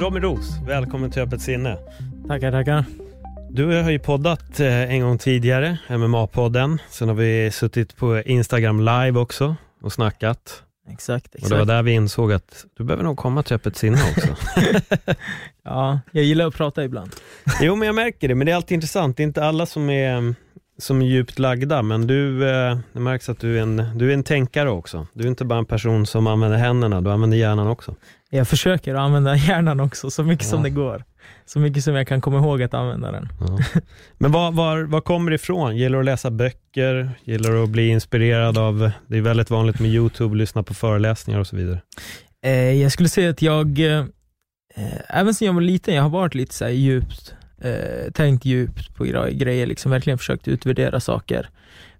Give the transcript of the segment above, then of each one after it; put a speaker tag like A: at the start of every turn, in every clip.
A: Robin Roos, välkommen till Öppet sinne.
B: Tackar, tackar.
A: Du har ju poddat eh, en gång tidigare, MMA-podden. Sen har vi suttit på Instagram live också och snackat.
B: Exakt, exakt.
A: Och det var där vi insåg att du behöver nog komma till Öppet sinne också.
B: ja, jag gillar att prata ibland.
A: jo, men jag märker det. Men det är alltid intressant. Det är inte alla som är, som är djupt lagda, men du, eh, det märks att du är, en, du är en tänkare också. Du är inte bara en person som använder händerna, du använder hjärnan också.
B: Jag försöker använda hjärnan också, så mycket ja. som det går. Så mycket som jag kan komma ihåg att använda den.
A: Ja. Men vad, var, vad kommer det ifrån? Gillar du att läsa böcker? Gillar du att bli inspirerad av, det är väldigt vanligt med YouTube, lyssna på föreläsningar och så vidare.
B: Eh, jag skulle säga att jag, eh, även sedan jag var liten, jag har varit lite så djupt, eh, tänkt djupt på grejer, liksom verkligen försökt utvärdera saker.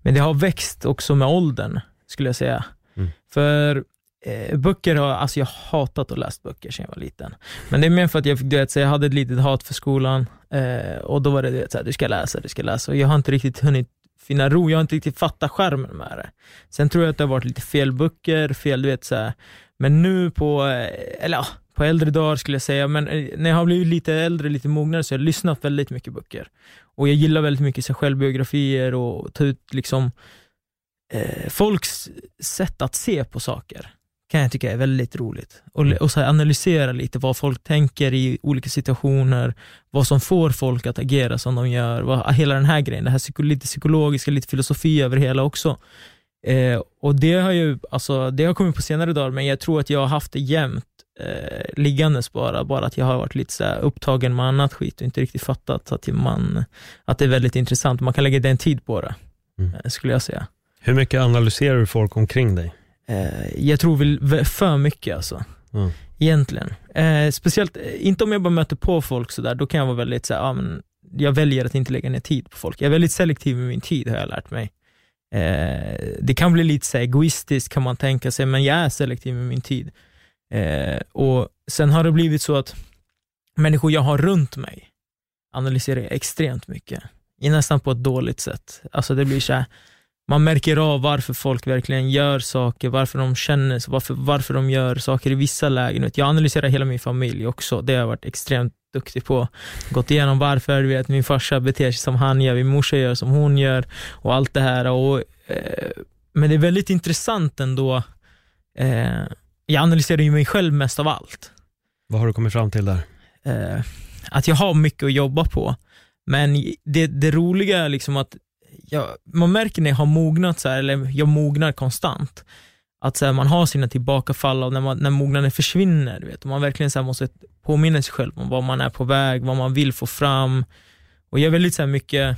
B: Men det har växt också med åldern, skulle jag säga. Mm. För Eh, böcker har, alltså jag har hatat att läsa böcker sedan jag var liten. Men det är mer för att jag, du vet, så jag hade ett litet hat för skolan eh, och då var det, du vet, så här, du ska läsa, du ska läsa och jag har inte riktigt hunnit finna ro, jag har inte riktigt fattat skärmen med det. Sen tror jag att det har varit lite fel böcker, fel, du vet så här. Men nu på, eh, eller ja, på äldre dagar skulle jag säga, men eh, när jag har blivit lite äldre, lite mognare, så har jag lyssnat väldigt mycket böcker. Och jag gillar väldigt mycket så självbiografier och ta ut liksom eh, folks sätt att se på saker kan jag tycka är väldigt roligt. Och, mm. och så analysera lite vad folk tänker i olika situationer, vad som får folk att agera som de gör, vad, hela den här grejen, det här lite psykologiska, lite filosofi över hela också. Eh, och det har ju, alltså, det har kommit på senare dagar, men jag tror att jag har haft det jämt eh, liggandes bara, bara att jag har varit lite så upptagen med annat skit och inte riktigt fattat att, man, att det är väldigt intressant. Man kan lägga den tid på det, mm. Eh, skulle jag säga.
A: Hur mycket analyserar du folk omkring dig?
B: Eh, jag tror väl för mycket alltså. Mm. Egentligen. Eh, speciellt, eh, inte om jag bara möter på folk sådär, då kan jag vara väldigt såhär, ah, men jag väljer att inte lägga ner tid på folk. Jag är väldigt selektiv med min tid har jag lärt mig. Eh, det kan bli lite så egoistiskt kan man tänka sig, men jag är selektiv med min tid. Eh, och Sen har det blivit så att människor jag har runt mig analyserar jag extremt mycket. Nästan på ett dåligt sätt. Alltså det blir så här, man märker av varför folk verkligen gör saker, varför de känner varför, varför de gör saker i vissa lägen. Jag analyserar hela min familj också, det har jag varit extremt duktig på. Gått igenom varför vet, min farsa beter sig som han gör, min morsa gör som hon gör och allt det här. Och, eh, men det är väldigt intressant ändå. Eh, jag analyserar ju mig själv mest av allt.
A: Vad har du kommit fram till där?
B: Eh, att jag har mycket att jobba på. Men det, det roliga är liksom att jag, man märker när jag har mognat, så här, eller jag mognar konstant, att så här, man har sina tillbakafall och när, man, när mognaden försvinner, vet, och man verkligen så här, måste påminna sig själv om vad man är på väg, vad man vill få fram. Och jag är väldigt så här, mycket,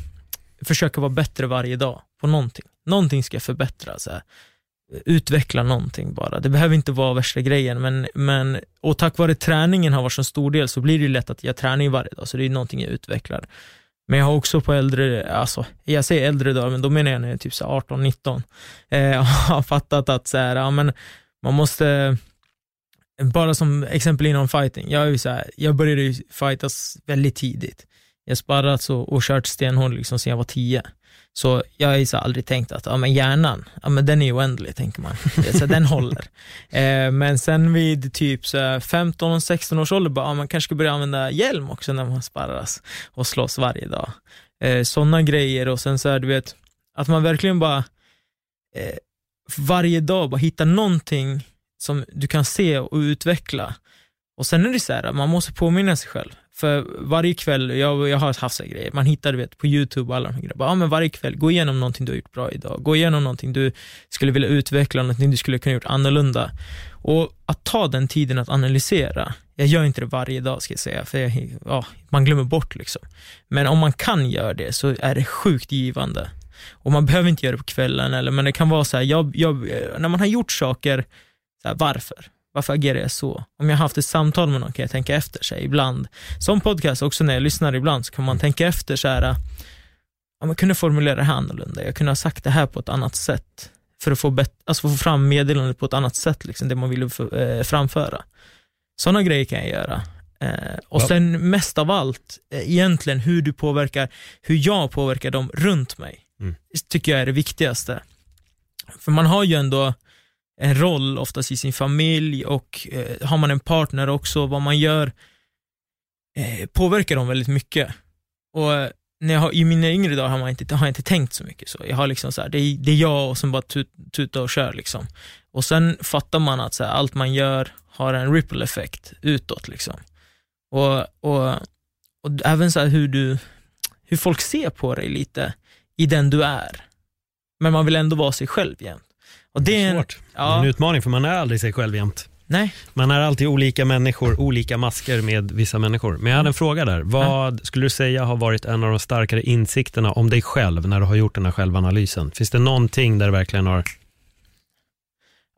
B: försöker vara bättre varje dag på någonting. Någonting ska jag förbättra. Så här. Utveckla någonting bara. Det behöver inte vara värsta grejen, men, men och tack vare träningen har varit så stor del så blir det lätt att jag tränar varje dag, så det är någonting jag utvecklar. Men jag har också på äldre, alltså jag säger äldre då, men då menar jag när jag är typ 18-19, eh, har fattat att så här, ja, men man måste, bara som exempel inom fighting, jag, är ju så här, jag började ju fightas väldigt tidigt. Jag sparrat och, och kört stenhårt liksom sen jag var 10. Så jag har så aldrig tänkt att ja, men hjärnan, ja, men den är oändlig, tänker man. Så den håller. Eh, men sen vid typ 15-16 års ålder, bara, ja, man kanske ska börja använda hjälm också när man sparras och slåss varje dag. Eh, Sådana grejer och sen så här, du vet, att man verkligen bara eh, varje dag bara hittar någonting som du kan se och utveckla. Och sen är det så här, man måste påminna sig själv. För varje kväll, jag, jag har haft så grejer, man hittar du vet, på YouTube och alla de här grejerna. Ja, men varje kväll, gå igenom någonting du har gjort bra idag. Gå igenom någonting du skulle vilja utveckla, någonting du skulle kunna gjort annorlunda. Och att ta den tiden att analysera Jag gör inte det varje dag ska jag säga, för jag, ja, man glömmer bort liksom. Men om man kan göra det så är det sjukt givande. Och man behöver inte göra det på kvällen, eller, men det kan vara så här, jag, jag, när man har gjort saker, så här, varför? Varför agerar jag så? Om jag har haft ett samtal med någon kan jag tänka efter sig ibland. Som podcast också när jag lyssnar ibland så kan man tänka efter så här, om jag kunde formulera det här annorlunda, jag kunde ha sagt det här på ett annat sätt för att få, bet- alltså få fram meddelandet på ett annat sätt, liksom, det man ville eh, framföra. Sådana grejer kan jag göra. Eh, och
A: Ja.
B: sen mest av allt, eh, egentligen hur du påverkar, hur jag påverkar dem runt mig,
A: Mm.
B: tycker jag är det viktigaste. För man har ju ändå en roll oftast i sin familj och eh, har man en partner också, vad man gör eh, påverkar dem väldigt mycket. Och eh, när jag har, I mina yngre dagar har, man inte, har jag inte tänkt så mycket så. Jag har liksom så här, det, är, det är jag och sen bara tut, tuta och kör liksom. Och sen fattar man att så här, allt man gör har en ripple effekt utåt liksom. Och, och, och även så här hur du, hur folk ser på dig lite i den du är. Men man vill ändå vara sig själv jämt. Och det är en,
A: Svårt. Det är
B: ja,
A: en utmaning för man är aldrig sig själv jämt.
B: nej,
A: Man är alltid olika människor, olika masker med vissa människor. Men jag hade en fråga där. Vad skulle du säga har varit en av de starkare insikterna om dig själv när du har gjort den här självanalysen? Finns det någonting där du verkligen har...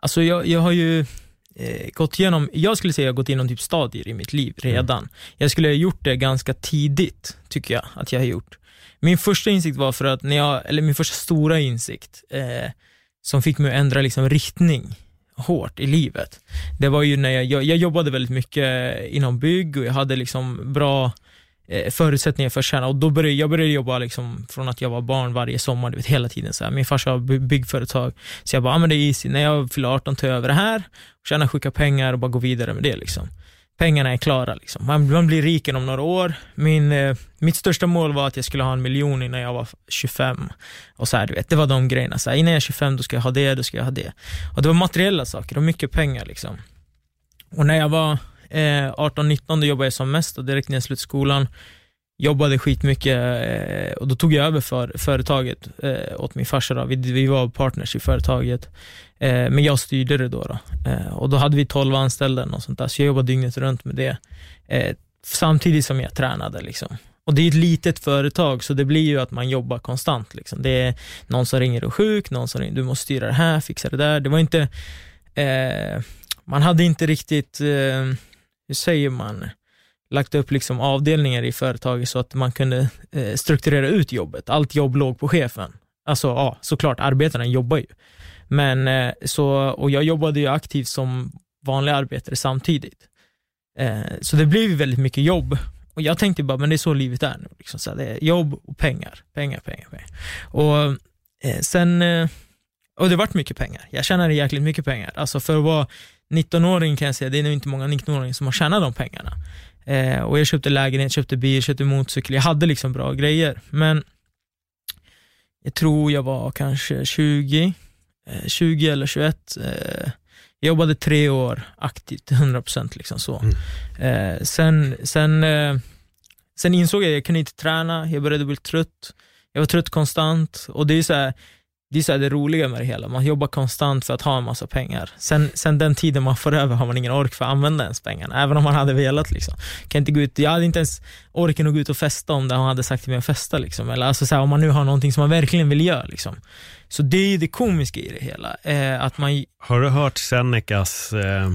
B: Alltså jag, jag har ju eh, gått igenom, jag skulle säga jag har gått igenom typ stadier i mitt liv redan. Jag skulle ha gjort det ganska tidigt, tycker jag att jag har gjort. Min första insikt var för att när jag, eller min första stora insikt, eh, som fick mig att ändra liksom riktning hårt i livet. Det var ju när jag, jag, jag jobbade väldigt mycket inom bygg och jag hade liksom bra eh, förutsättningar för att tjäna och då började jag började jobba liksom från att jag var barn varje sommar, du vet, hela tiden. Så här. Min farsa har byggföretag, så jag bara, ah, men det är easy, när jag fyller 18 tar jag över det här, tjänar sjuka pengar och bara går vidare med det. Liksom. Pengarna är klara, liksom. man, man blir rik om några år. Min, eh, mitt största mål var att jag skulle ha en miljon innan jag var 25. Och så här, du vet, det var de grejerna, så här, innan jag är 25 då ska jag ha det, då ska jag ha det. Och det var materiella saker och mycket pengar. Liksom. Och när jag var eh, 18-19 då jobbade jag som mest och direkt när jag slutade skolan jobbade skitmycket eh, och då tog jag över för, företaget eh, åt min farsa. Då. Vi, vi var partners i företaget, eh, men jag styrde det då. då. Eh, och då hade vi 12 anställda och sånt där, så jag jobbade dygnet runt med det. Eh, samtidigt som jag tränade. Liksom. Och det är ett litet företag, så det blir ju att man jobbar konstant. Liksom. Det är någon som ringer och är sjuk, någon som ringer, du måste styra det här, fixa det där. Det var inte, eh, man hade inte riktigt, eh, hur säger man, lagt upp liksom avdelningar i företaget så att man kunde eh, strukturera ut jobbet. Allt jobb låg på chefen. Alltså ja, såklart, arbetarna jobbar ju. Men eh, så, och jag jobbade ju aktivt som vanlig arbetare samtidigt. Eh, så det blev ju väldigt mycket jobb. Och jag tänkte bara, men det är så livet är nu. Liksom, så här, det är jobb och pengar, pengar, pengar, pengar. Och eh, sen, eh, och det vart mycket pengar. Jag tjänade jäkligt mycket pengar. Alltså för att vara 19-åring kan jag säga, det är nog inte många 19-åringar som har tjänat de pengarna. Eh, och jag köpte lägenhet, köpte bil, köpte motorcykel. Jag hade liksom bra grejer. Men jag tror jag var kanske 20, eh, 20 eller 21. Eh, jag jobbade tre år aktivt, 100% liksom så.
A: Mm.
B: Eh, sen, sen, eh, sen insåg jag att jag kunde inte träna, jag började bli trött. Jag var trött konstant och det är så här, det är så det roliga med det hela, man jobbar konstant för att ha en massa pengar. Sen, sen den tiden man får över har man ingen ork för att använda ens pengarna, även om man hade velat. Liksom. Kan inte gå ut, jag hade inte ens orken att gå ut och festa om det han hade sagt till mig att festa. Liksom. Eller alltså, så här, om man nu har någonting som man verkligen vill göra. Liksom. Så det är det komiska i det hela. Eh, att man,
A: Har du hört Senecas eh,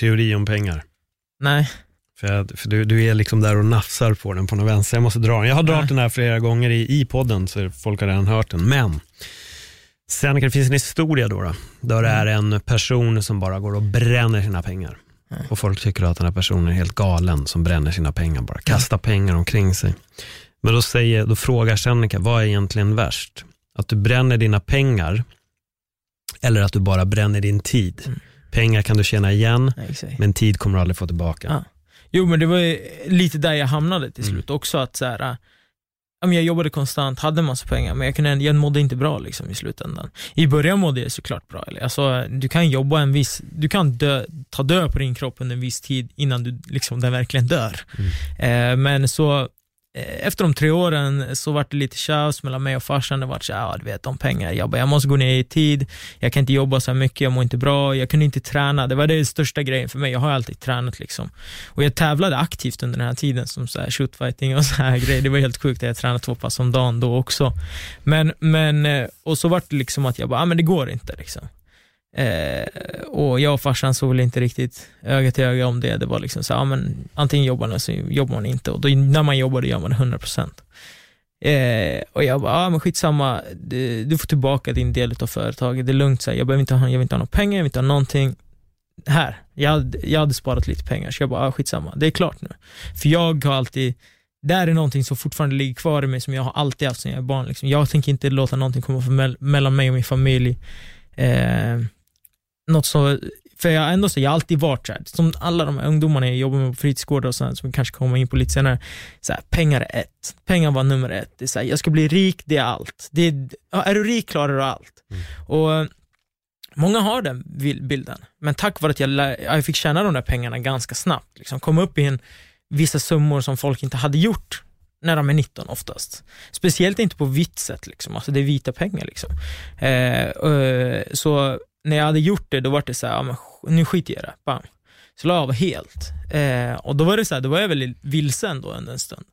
A: teori om pengar?
B: nej,
A: För, för du, du är liksom där och nafsar på den på något vänster. Jag måste dra den. Jag har dragit den här flera gånger i, i podden, så folk har redan hört den. Men Seneca, det finns en historia då, då där det är en person som bara går och bränner sina pengar.
B: Mm.
A: Och folk tycker att den här personen är helt galen som bränner sina pengar bara. Kastar pengar omkring sig. Men då, säger, då frågar Seneca, vad är egentligen värst? Att du bränner dina pengar eller att du bara bränner din tid?
B: Mm.
A: Pengar kan du tjäna igen, men tid kommer du aldrig få tillbaka.
B: Ja. Jo men det var lite där jag hamnade till
A: Mm.
B: slut också. att så här, Jag jobbade konstant, hade massa pengar, men jag, kunde, jag mådde inte bra liksom, i slutändan. I början mådde jag såklart bra. Eller? Alltså, du kan jobba en viss, du kan dö, ta död på din kropp under en viss tid innan du liksom, den verkligen dör.
A: Mm.
B: Eh, men så Eh, efter de tre åren så vart det lite tjafs mellan mig och farsan. Det vart så ja du vet om pengar. Jag bara, jag måste gå ner i tid. Jag kan inte jobba så här mycket, jag mår inte bra. Jag kunde inte träna. Det var det största grejen för mig. Jag har alltid tränat liksom. Och jag tävlade aktivt under den här tiden som så här shootfighting och så här grejer. Det var helt sjukt. Jag tränade två pass om dagen då också. Men, men eh, och så vart det liksom att jag bara, ah, men det går inte liksom. Eh, och jag och farsan såg väl inte riktigt öga till öga om det. Det var liksom så, ja men antingen jobbar man eller så jobbar man inte. Och då, när man jobbar, då gör man det 100%. Eh, och jag bara, ja men skitsamma, du, du får tillbaka din del av företaget, det är lugnt, så här, jag, behöver inte ha, jag vill inte ha några pengar, jag vill inte ha någonting. Här, jag hade, jag hade sparat lite pengar, så jag bara, ja, skitsamma, det är klart nu. För jag har alltid, det här är någonting som fortfarande ligger kvar i mig, som jag har alltid haft sedan jag är barn. Liksom. Jag tänker inte låta någonting komma för mellan mig och min familj. Eh, något så, för jag ändå så, jag har alltid varit så här, som alla de här ungdomarna jag jobbar med på fritidsgårdar och sånt, som vi kanske kommer in på lite senare, så här, pengar är ett. Pengar var nummer ett. Det är så här, jag ska bli rik, det är allt. Det är, är du rik klarar du allt. Mm. Och Många har den bilden, men tack vare att jag, jag fick tjäna de där pengarna ganska snabbt, liksom, kom upp i en, vissa summor som folk inte hade gjort när de är 19 oftast. Speciellt inte på vitt sätt, liksom. alltså det är vita pengar. Liksom. Eh, eh, så när jag hade gjort det, då var det så här, ja, men, nu skiter jag i det. Bam. Så la jag av helt. Eh, och då var det så här, då var jag väldigt vilsen då en stund.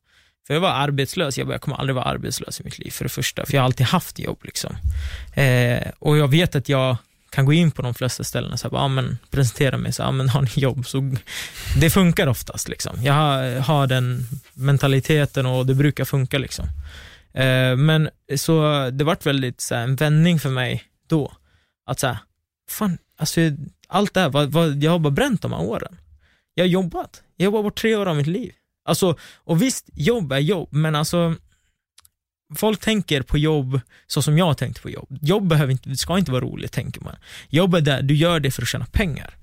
B: För jag var arbetslös, jag, bara, jag kommer aldrig vara arbetslös i mitt liv för det första, för jag har alltid haft jobb. Liksom. Eh, och jag vet att jag kan gå in på de flesta ställen och ja, presentera mig, så, ja, men har ni jobb? Så, det funkar oftast. Liksom. Jag har, har den mentaliteten och det brukar funka. Liksom. Eh, men så det vart väldigt så här, en vändning för mig då. Att så här, fan, alltså allt det här, vad, vad, jag har bara bränt de här åren. Jag har jobbat. Jag har jobbat bort tre år av mitt liv. Alltså, och visst, jobb är jobb, men alltså folk tänker på jobb så som jag tänkte på jobb. Jobb behöver inte, ska inte vara roligt, tänker man. Jobb är där du gör det för att tjäna pengar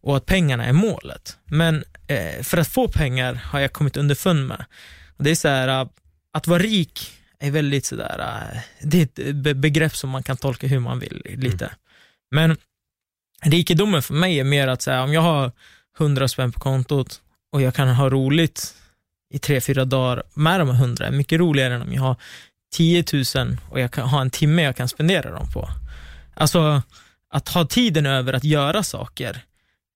B: och att pengarna är målet. Men eh, för att få pengar har jag kommit underfund med. Det är så här, eh, att vara rik är väldigt sådär, eh, det är ett begrepp som man kan tolka hur man vill lite. Mm. Men rikedomen för mig är mer att säga, om jag har 100 spänn på kontot och jag kan ha roligt i tre, fyra dagar med de här 100 är mycket roligare än om jag har 10 000 och jag kan ha en timme jag kan spendera dem på. Alltså, att ha tiden över att göra saker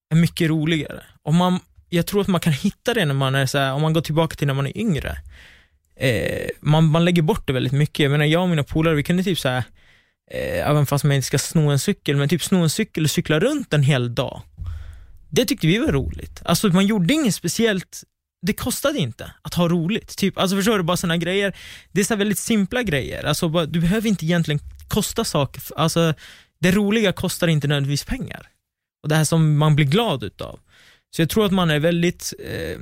B: är mycket roligare. Och man, jag tror att man kan hitta det när man är så här, om man går tillbaka till när man är yngre. Eh, man, man lägger bort det väldigt mycket. Jag menar, jag och mina polare, vi kunde typ så här, eh, även fast man inte ska sno en cykel, men typ sno en cykel och cykla runt en hel dag. Det tyckte vi var roligt. Alltså man gjorde inget speciellt det kostade inte att ha roligt. Typ, alltså förstår du, bara sådana grejer. Det är så väldigt simpla grejer. Alltså, bara, du behöver inte egentligen kosta saker. Alltså, det roliga kostar inte nödvändigtvis pengar. Och det här som man blir glad utav. Så jag tror att man är väldigt, eh,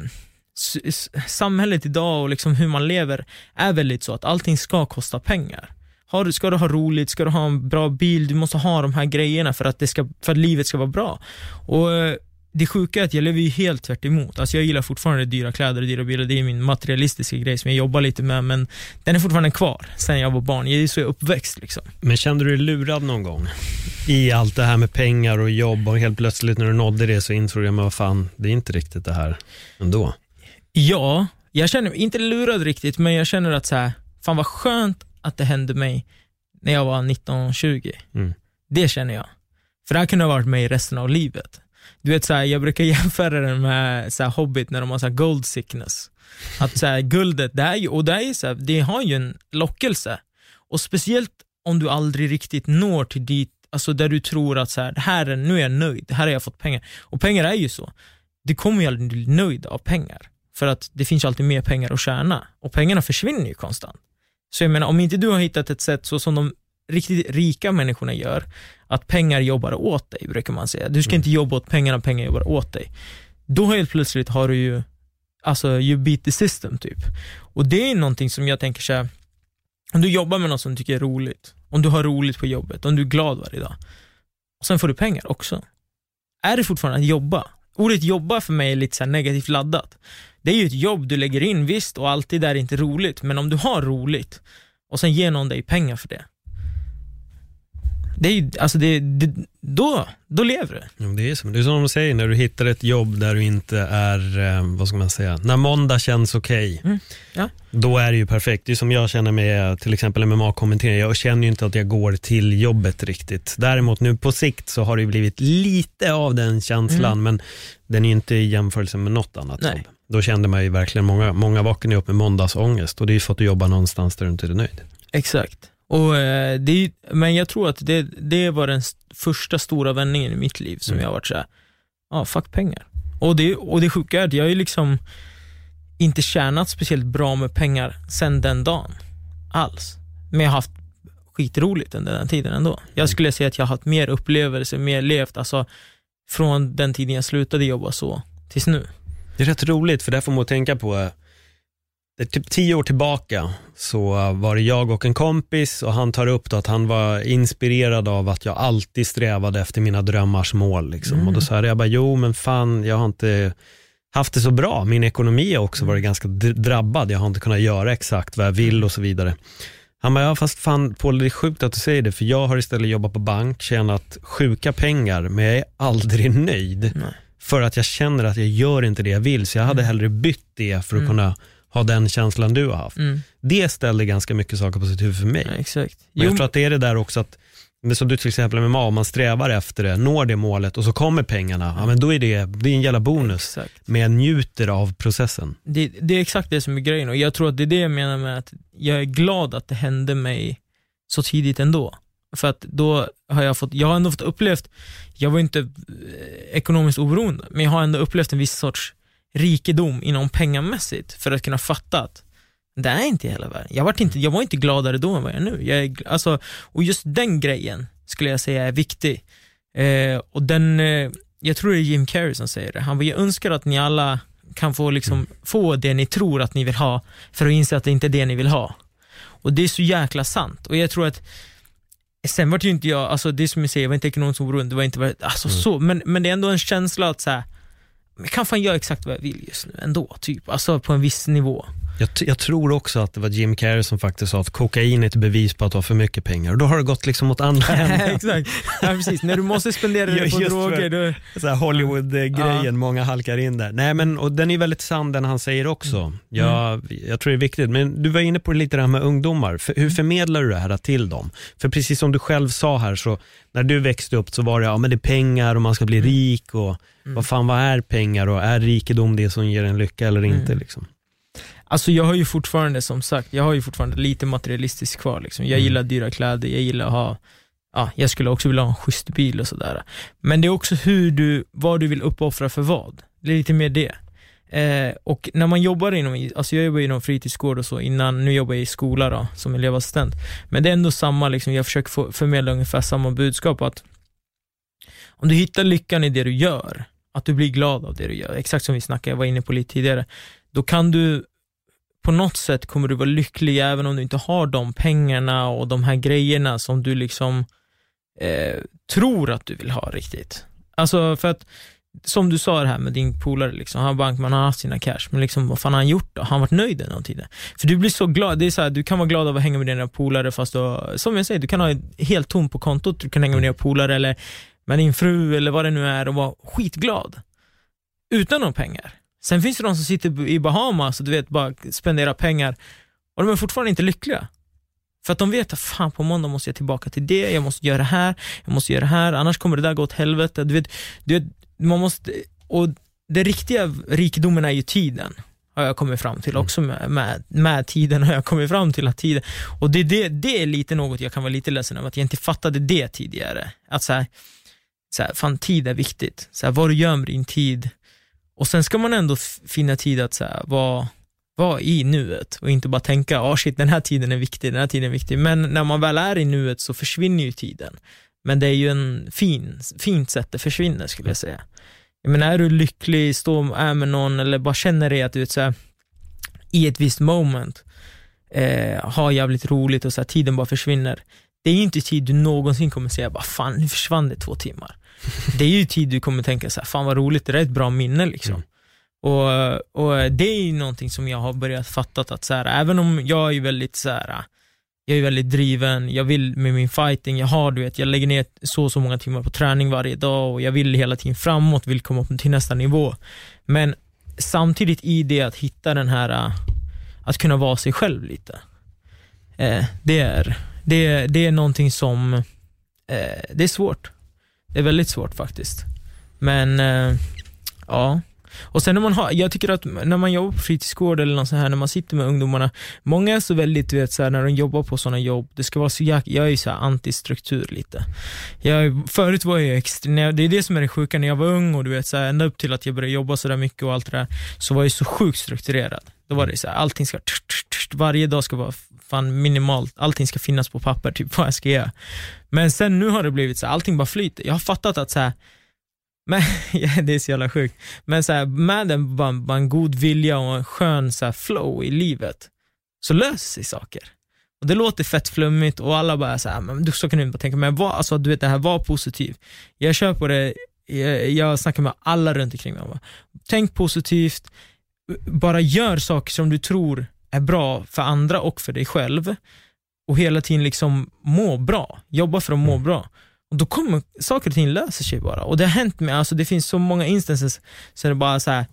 B: samhället idag och liksom hur man lever är väldigt så att allting ska kosta pengar. Har du, ska du ha roligt, ska du ha en bra bil, du måste ha de här grejerna för att, det ska, för att livet ska vara bra. Och eh, det sjuka är att jag lever ju helt tvärt emot. Alltså jag gillar fortfarande dyra kläder och dyra bilar, det är min materialistiska grej som jag jobbar lite med, men den är fortfarande kvar sen jag var barn. Jag är så uppväxt liksom.
A: Men kände du dig lurad någon gång? I allt det här med pengar och jobb och helt plötsligt när du nådde det så insåg jag, men vad fan, det är inte riktigt det här ändå.
B: Ja, jag känner mig inte lurad riktigt, men jag känner att så här, fan vad skönt att det hände mig när jag var 19-20. Mm. Det känner jag. För det här kunde ha varit mig resten av livet. Du vet, så här, jag brukar jämföra den med så här, Hobbit när de har så här, gold sickness. Att så här, guldet, det, är ju, och det, är så här, det har ju en lockelse. Och speciellt om du aldrig riktigt når till dit, alltså där du tror att så här, här är, nu är jag nöjd, här har jag fått pengar. Och pengar är ju så. Du kommer ju aldrig bli nöjd av pengar. För att det finns alltid mer pengar att tjäna. Och pengarna försvinner ju konstant. Så jag menar, om inte du har hittat ett sätt så som de riktigt rika människorna gör, att pengar jobbar åt dig, brukar man säga. Du ska mm. inte jobba åt pengarna, pengar jobbar åt dig. Då helt plötsligt har du ju, alltså you beat the system typ. Och det är någonting som jag tänker så om du jobbar med något som du tycker är roligt, om du har roligt på jobbet, om du är glad varje dag, och sen får du pengar också. Är det fortfarande att jobba? Ordet jobba för mig är lite så negativt laddat. Det är ju ett jobb du lägger in, visst, och alltid är det inte roligt, men om du har roligt och sen ger någon dig pengar för det, Det är ju, alltså det, det, då, då lever du.
A: Ja, det, är som, det är som de säger, när du hittar ett jobb där du inte är, eh, vad ska man säga, när måndag känns okej, okay,
B: Mm, ja.
A: då är det ju perfekt. Det är som jag känner med till exempel MMA-kommentering, jag känner ju inte att jag går till jobbet riktigt. Däremot nu på sikt så har det ju blivit lite av den känslan,
B: Mm.
A: men den är ju inte i jämförelse med något annat
B: Nej.
A: jobb. Då kände man ju verkligen, många, många vaknar ju upp med måndagsångest och det är ju för att du jobbar någonstans där du inte är nöjd.
B: Exakt. Och, eh, det men jag tror att det, det var den st- första stora vändningen i mitt liv som
A: Mm.
B: jag varit såhär, ja fuck pengar. Och det, och det sjuka är att jag har ju liksom inte tjänat speciellt bra med pengar sen den dagen. Alls. Men jag har haft skitroligt under den tiden ändå. Jag skulle säga att jag har haft mer upplevelser, mer levt, alltså från den tiden jag slutade jobba så tills nu.
A: Det är rätt roligt för det får man tänka på, eh, det är typ tio år tillbaka så eh, var det jag och en kompis och han tar upp då att han var inspirerad av att jag alltid strävade efter mina drömmars mål. Liksom.
B: Mm.
A: Och då sa jag bara, jo men fan jag har inte haft det så bra. Min ekonomi har också varit ganska drabbad. Jag har inte kunnat göra exakt vad jag vill och så vidare. Han bara, ja fast fan Paul det är sjukt att du säger det för jag har istället jobbat på bank, tjänat sjuka pengar men jag är aldrig nöjd.
B: Nej.
A: För att jag känner att jag gör inte det jag vill, så jag hade hellre bytt det för att
B: Mm.
A: kunna ha den känslan du har haft.
B: Mm.
A: Det ställde ganska mycket saker på sitt huvud för mig.
B: Ja, exakt.
A: Men jag tror att det är det där också att, som du till exempel med MMA, om man strävar efter det, når det målet och så kommer pengarna, ja men då är det, det är en jävla bonus.
B: Exakt.
A: Men jag njuter av processen.
B: Det, det är exakt det som är grejen och jag tror att det är det jag menar med att jag är glad att det hände mig så tidigt ändå. För att då har jag fått, jag har ändå fått upplevt, jag var inte eh, ekonomiskt oberoende, men jag har ändå upplevt en viss sorts rikedom inom pengamässigt för att kunna fatta att det är inte hela världen. Jag var inte, jag var inte gladare då än vad jag är nu. Jag är, alltså, och just den grejen skulle jag säga är viktig. Eh, och den, eh, jag tror det är Jim Carrey som säger det. Han bara, jag önskar att ni alla kan få, liksom, få det ni tror att ni vill ha, för att inse att det inte är det ni vill ha. Och det är så jäkla sant. Och jag tror att Sen var det ju inte jag, alltså det är som jag säger, jag var inte ekonomiskt oberoende, det var inte, alltså så, men, men det är ändå en känsla att så här, jag kan fan göra exakt vad jag vill just nu ändå, typ. Alltså på en viss nivå.
A: Jag, jag tror också att det var Jim Carrey som faktiskt sa att kokain är ett bevis på att du har för mycket pengar. Och då har det gått liksom åt andra änden.
B: exakt, ja, precis. När du måste spendera det på droger, då,
A: Hollywood-grejen,
B: Ja.
A: många halkar in där. Nej men, och den är väldigt sann den han säger också.
B: Mm.
A: Jag, jag tror det är viktigt, men du var inne på det lite det här med ungdomar. För,
B: Mm.
A: hur förmedlar du det här till dem? För precis som du själv sa här, så när du växte upp så var det, ja men det är pengar och man ska bli
B: Mm.
A: rik och vad fan vad är pengar och är rikedom det som ger en lycka eller inte?
B: Mm.
A: Liksom?
B: Alltså jag har ju fortfarande, som sagt, jag har ju fortfarande lite materialistiskt kvar liksom. Jag
A: Mm.
B: gillar dyra kläder, jag gillar att ha, ja, jag skulle också vilja ha en schysst bil och sådär. Men det är också hur du, vad du vill uppoffra för vad. Det är lite mer det. Eh, och när man jobbar inom, alltså jag jobbar inom fritidsgård och så innan, nu jobbar jag i skola då, som elevassistent. Men det är ändå samma, liksom, jag försöker få, förmedla ungefär samma budskap att om du hittar lyckan i det du gör, att du blir glad av det du gör, exakt som vi snackade, jag var inne på lite tidigare, då kan du på något sätt kommer du vara lycklig även om du inte har de pengarna och de här grejerna som du liksom eh, tror att du vill ha riktigt. Alltså för att, som du sa det här med din polare, liksom, han har bankman, han har haft sina cash, men liksom, vad fan har han gjort då? Har han varit nöjd den tiden? För du blir så glad, det är så här, du kan vara glad av att hänga med dina polare fast du, har- som jag säger, du kan ha helt tomt på kontot, du kan hänga med dina polare eller med din fru eller vad det nu är och vara skitglad. Utan några pengar. Sen finns det de som sitter i Bahamas och du vet, bara spenderar pengar. Och de är fortfarande inte lyckliga. För att de vet att fan på måndag måste jag tillbaka till det, jag måste göra det här, jag måste göra det här, annars kommer det där gå åt helvete. Du vet, du vet, man måste, och det riktiga rikedomen är ju tiden, har jag kommit fram till. Också med, med, med tiden har jag kommit fram till att tiden, och det, det, det är lite något jag kan vara lite ledsen över, att jag inte fattade det tidigare. Att så här, så här, fan tid är viktigt, så här, vad du gör med din tid, och sen ska man ändå finna tid att så här, vara, vara i nuet och inte bara tänka, ah shit den här tiden är viktig, den här tiden är viktig. Men när man väl är i nuet så försvinner ju tiden. Men det är ju en fin, fint sätt det försvinner skulle jag säga. Jag menar, är du lycklig, står är med någon eller bara känner dig att du är så här, i ett visst moment eh, har jävligt roligt och så här, tiden bara försvinner. Det är ju inte tid du någonsin kommer säga, bara fan nu försvann det två timmar. Det är ju tid du kommer tänka så här, fan vad roligt, det där är ett bra minne liksom.
A: Mm.
B: Och, och det är ju någonting som jag har börjat fatta att så här, även om jag är väldigt så här, jag är väldigt driven, jag vill med min fighting, jag har du vet, jag lägger ner så och så många timmar på träning varje dag och jag vill hela tiden framåt, vill komma upp till nästa nivå. Men samtidigt i det att hitta den här, att kunna vara sig själv lite. Eh, det, är, det, det är någonting som, eh, det är svårt. Det är väldigt svårt faktiskt. Men, eh, ja. Och sen när man har, jag tycker att när man jobbar på fritidsgård eller något sånt här, när man sitter med ungdomarna, många är så väldigt, du vet, så här, när de jobbar på sådana jobb, det ska vara så jag, jag är ju så här antistruktur lite. Jag, förut var jag extra, det är det som är det sjuka, när jag var ung och du vet, så här, ända upp till att jag började jobba sådär mycket och allt det där, så var jag så sjukt strukturerad. Då var det så här, allting ska, varje dag ska vara fan minimalt, allting ska finnas på papper, typ vad jag ska göra. Men sen nu har det blivit så här, allting bara flyter. Jag har fattat att så här, men, ja, det är så jävla sjukt. Men så här, med en, bara, bara en god vilja och en skön så här, flow i livet, så löser sig saker. Och Det låter fett flummigt och alla bara så här, men du så kan du inte bara tänka, men var, alltså, du vet det här, var positiv. Jag kör på det, jag, jag snackar med alla runt omkring mig. Bara, Tänk positivt, bara gör saker som du tror är bra för andra och för dig själv. Och hela tiden liksom må bra, jobba för att må bra. Och då kommer saker och ting lösa sig bara. Och det har hänt mig, alltså det finns så många instances så det bara så här,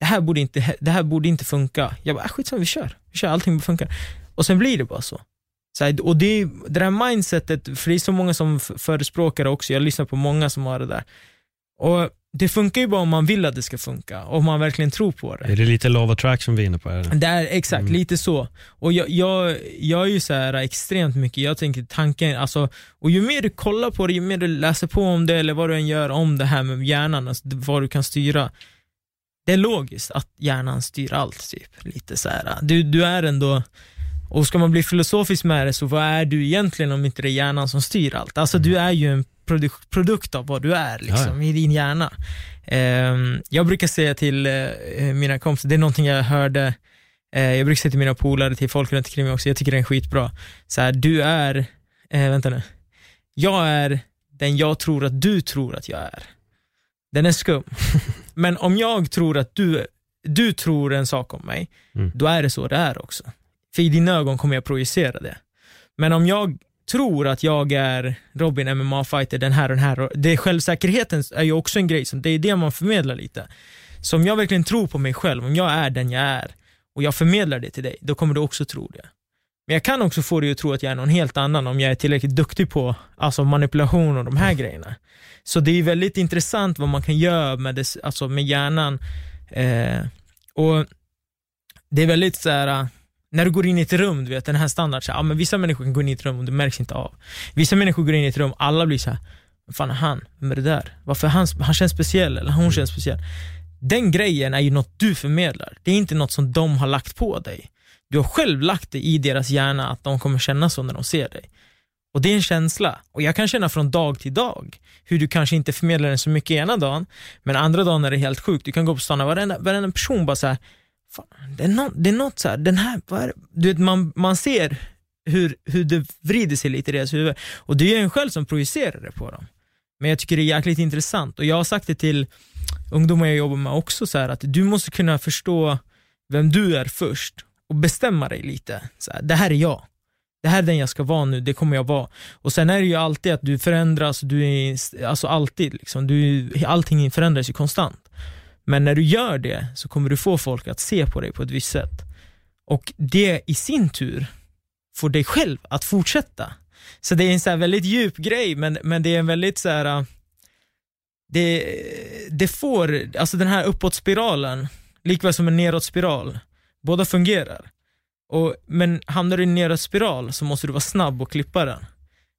B: det här borde inte, det här borde inte funka. Jag bara, äh, skitsamma vi kör. Vi kör, allting funkar. Och sen blir det bara så. så här, och det, det där mindsetet, för det är så många som förespråkar det också, jag lyssnar på många som har det där. Och det funkar ju bara om man vill att det ska funka, om man verkligen tror på det.
A: Är det lite love attraction vi är inne på? Här?
B: Det är, exakt, mm. lite så. Och jag, jag, jag är ju så här extremt mycket, jag tänker tanken, alltså, och ju mer du kollar på det, ju mer du läser på om det, eller vad du än gör om det här med hjärnan, alltså, vad du kan styra. Det är logiskt att hjärnan styr allt, typ. Lite så här. Du, du är ändå, och ska man bli filosofisk med det, så vad är du egentligen om inte det är hjärnan som styr allt? Alltså du är ju en produ produkt av vad du är liksom, i din hjärna. Um, jag brukar säga till uh, mina kompisar, det är någonting jag hörde, uh, jag brukar säga till mina polare, till folk runt omkring mig också, jag tycker det är skitbra. Så här, du är, uh, vänta nu, jag är den jag tror att du tror att jag är. Den är skum. Men om jag tror att du, du tror en sak om mig, mm. då är det så det är också. För i dina ögon kommer jag projicera det. Men om jag tror att jag är Robin MMA-fighter, den här och den här. Det självsäkerheten är ju också en grej, som, det är det man förmedlar lite. Så om jag verkligen tror på mig själv, om jag är den jag är och jag förmedlar det till dig, då kommer du också tro det. Men jag kan också få dig att tro att jag är någon helt annan om jag är tillräckligt duktig på alltså manipulation och de här grejerna. Så det är väldigt intressant vad man kan göra med, det, alltså med hjärnan. Eh, och Det är väldigt så här, när du går in i ett rum, du vet den här standard, så, ja, men vissa människor kan gå in i ett rum och det märks inte av. Vissa människor går in i ett rum, alla blir så här, vad fan är han? Vem är det där? Varför han, han känns speciell, eller hon känns speciell. Den grejen är ju något du förmedlar, det är inte något som de har lagt på dig. Du har själv lagt det i deras hjärna att de kommer känna så när de ser dig. Och det är en känsla. Och jag kan känna från dag till dag hur du kanske inte förmedlar den så mycket ena dagen, men andra dagen är det helt sjukt. Du kan gå på stan och varenda, varenda person bara så här, fan, det, är no, det är något så här, den här, du vet, man, man ser hur, hur det vrider sig lite i deras huvud. Och det är en själv som projicerar det på dem. Men jag tycker det är jäkligt intressant och jag har sagt det till ungdomar jag jobbar med också, så här, att du måste kunna förstå vem du är först och bestämma dig lite. Så här, det här är jag. Det här är den jag ska vara nu, det kommer jag vara. Och sen är det ju alltid att du förändras, du är, alltså alltid, liksom, du, allting förändras ju konstant. Men när du gör det så kommer du få folk att se på dig på ett visst sätt. Och det i sin tur får dig själv att fortsätta. Så det är en så väldigt djup grej, men, men det är en väldigt så här, äh, det, det får, alltså den här uppåtspiralen, likväl som en nedåtspiral, båda fungerar. Och, men hamnar du i en nedåtspiral så måste du vara snabb och klippa den.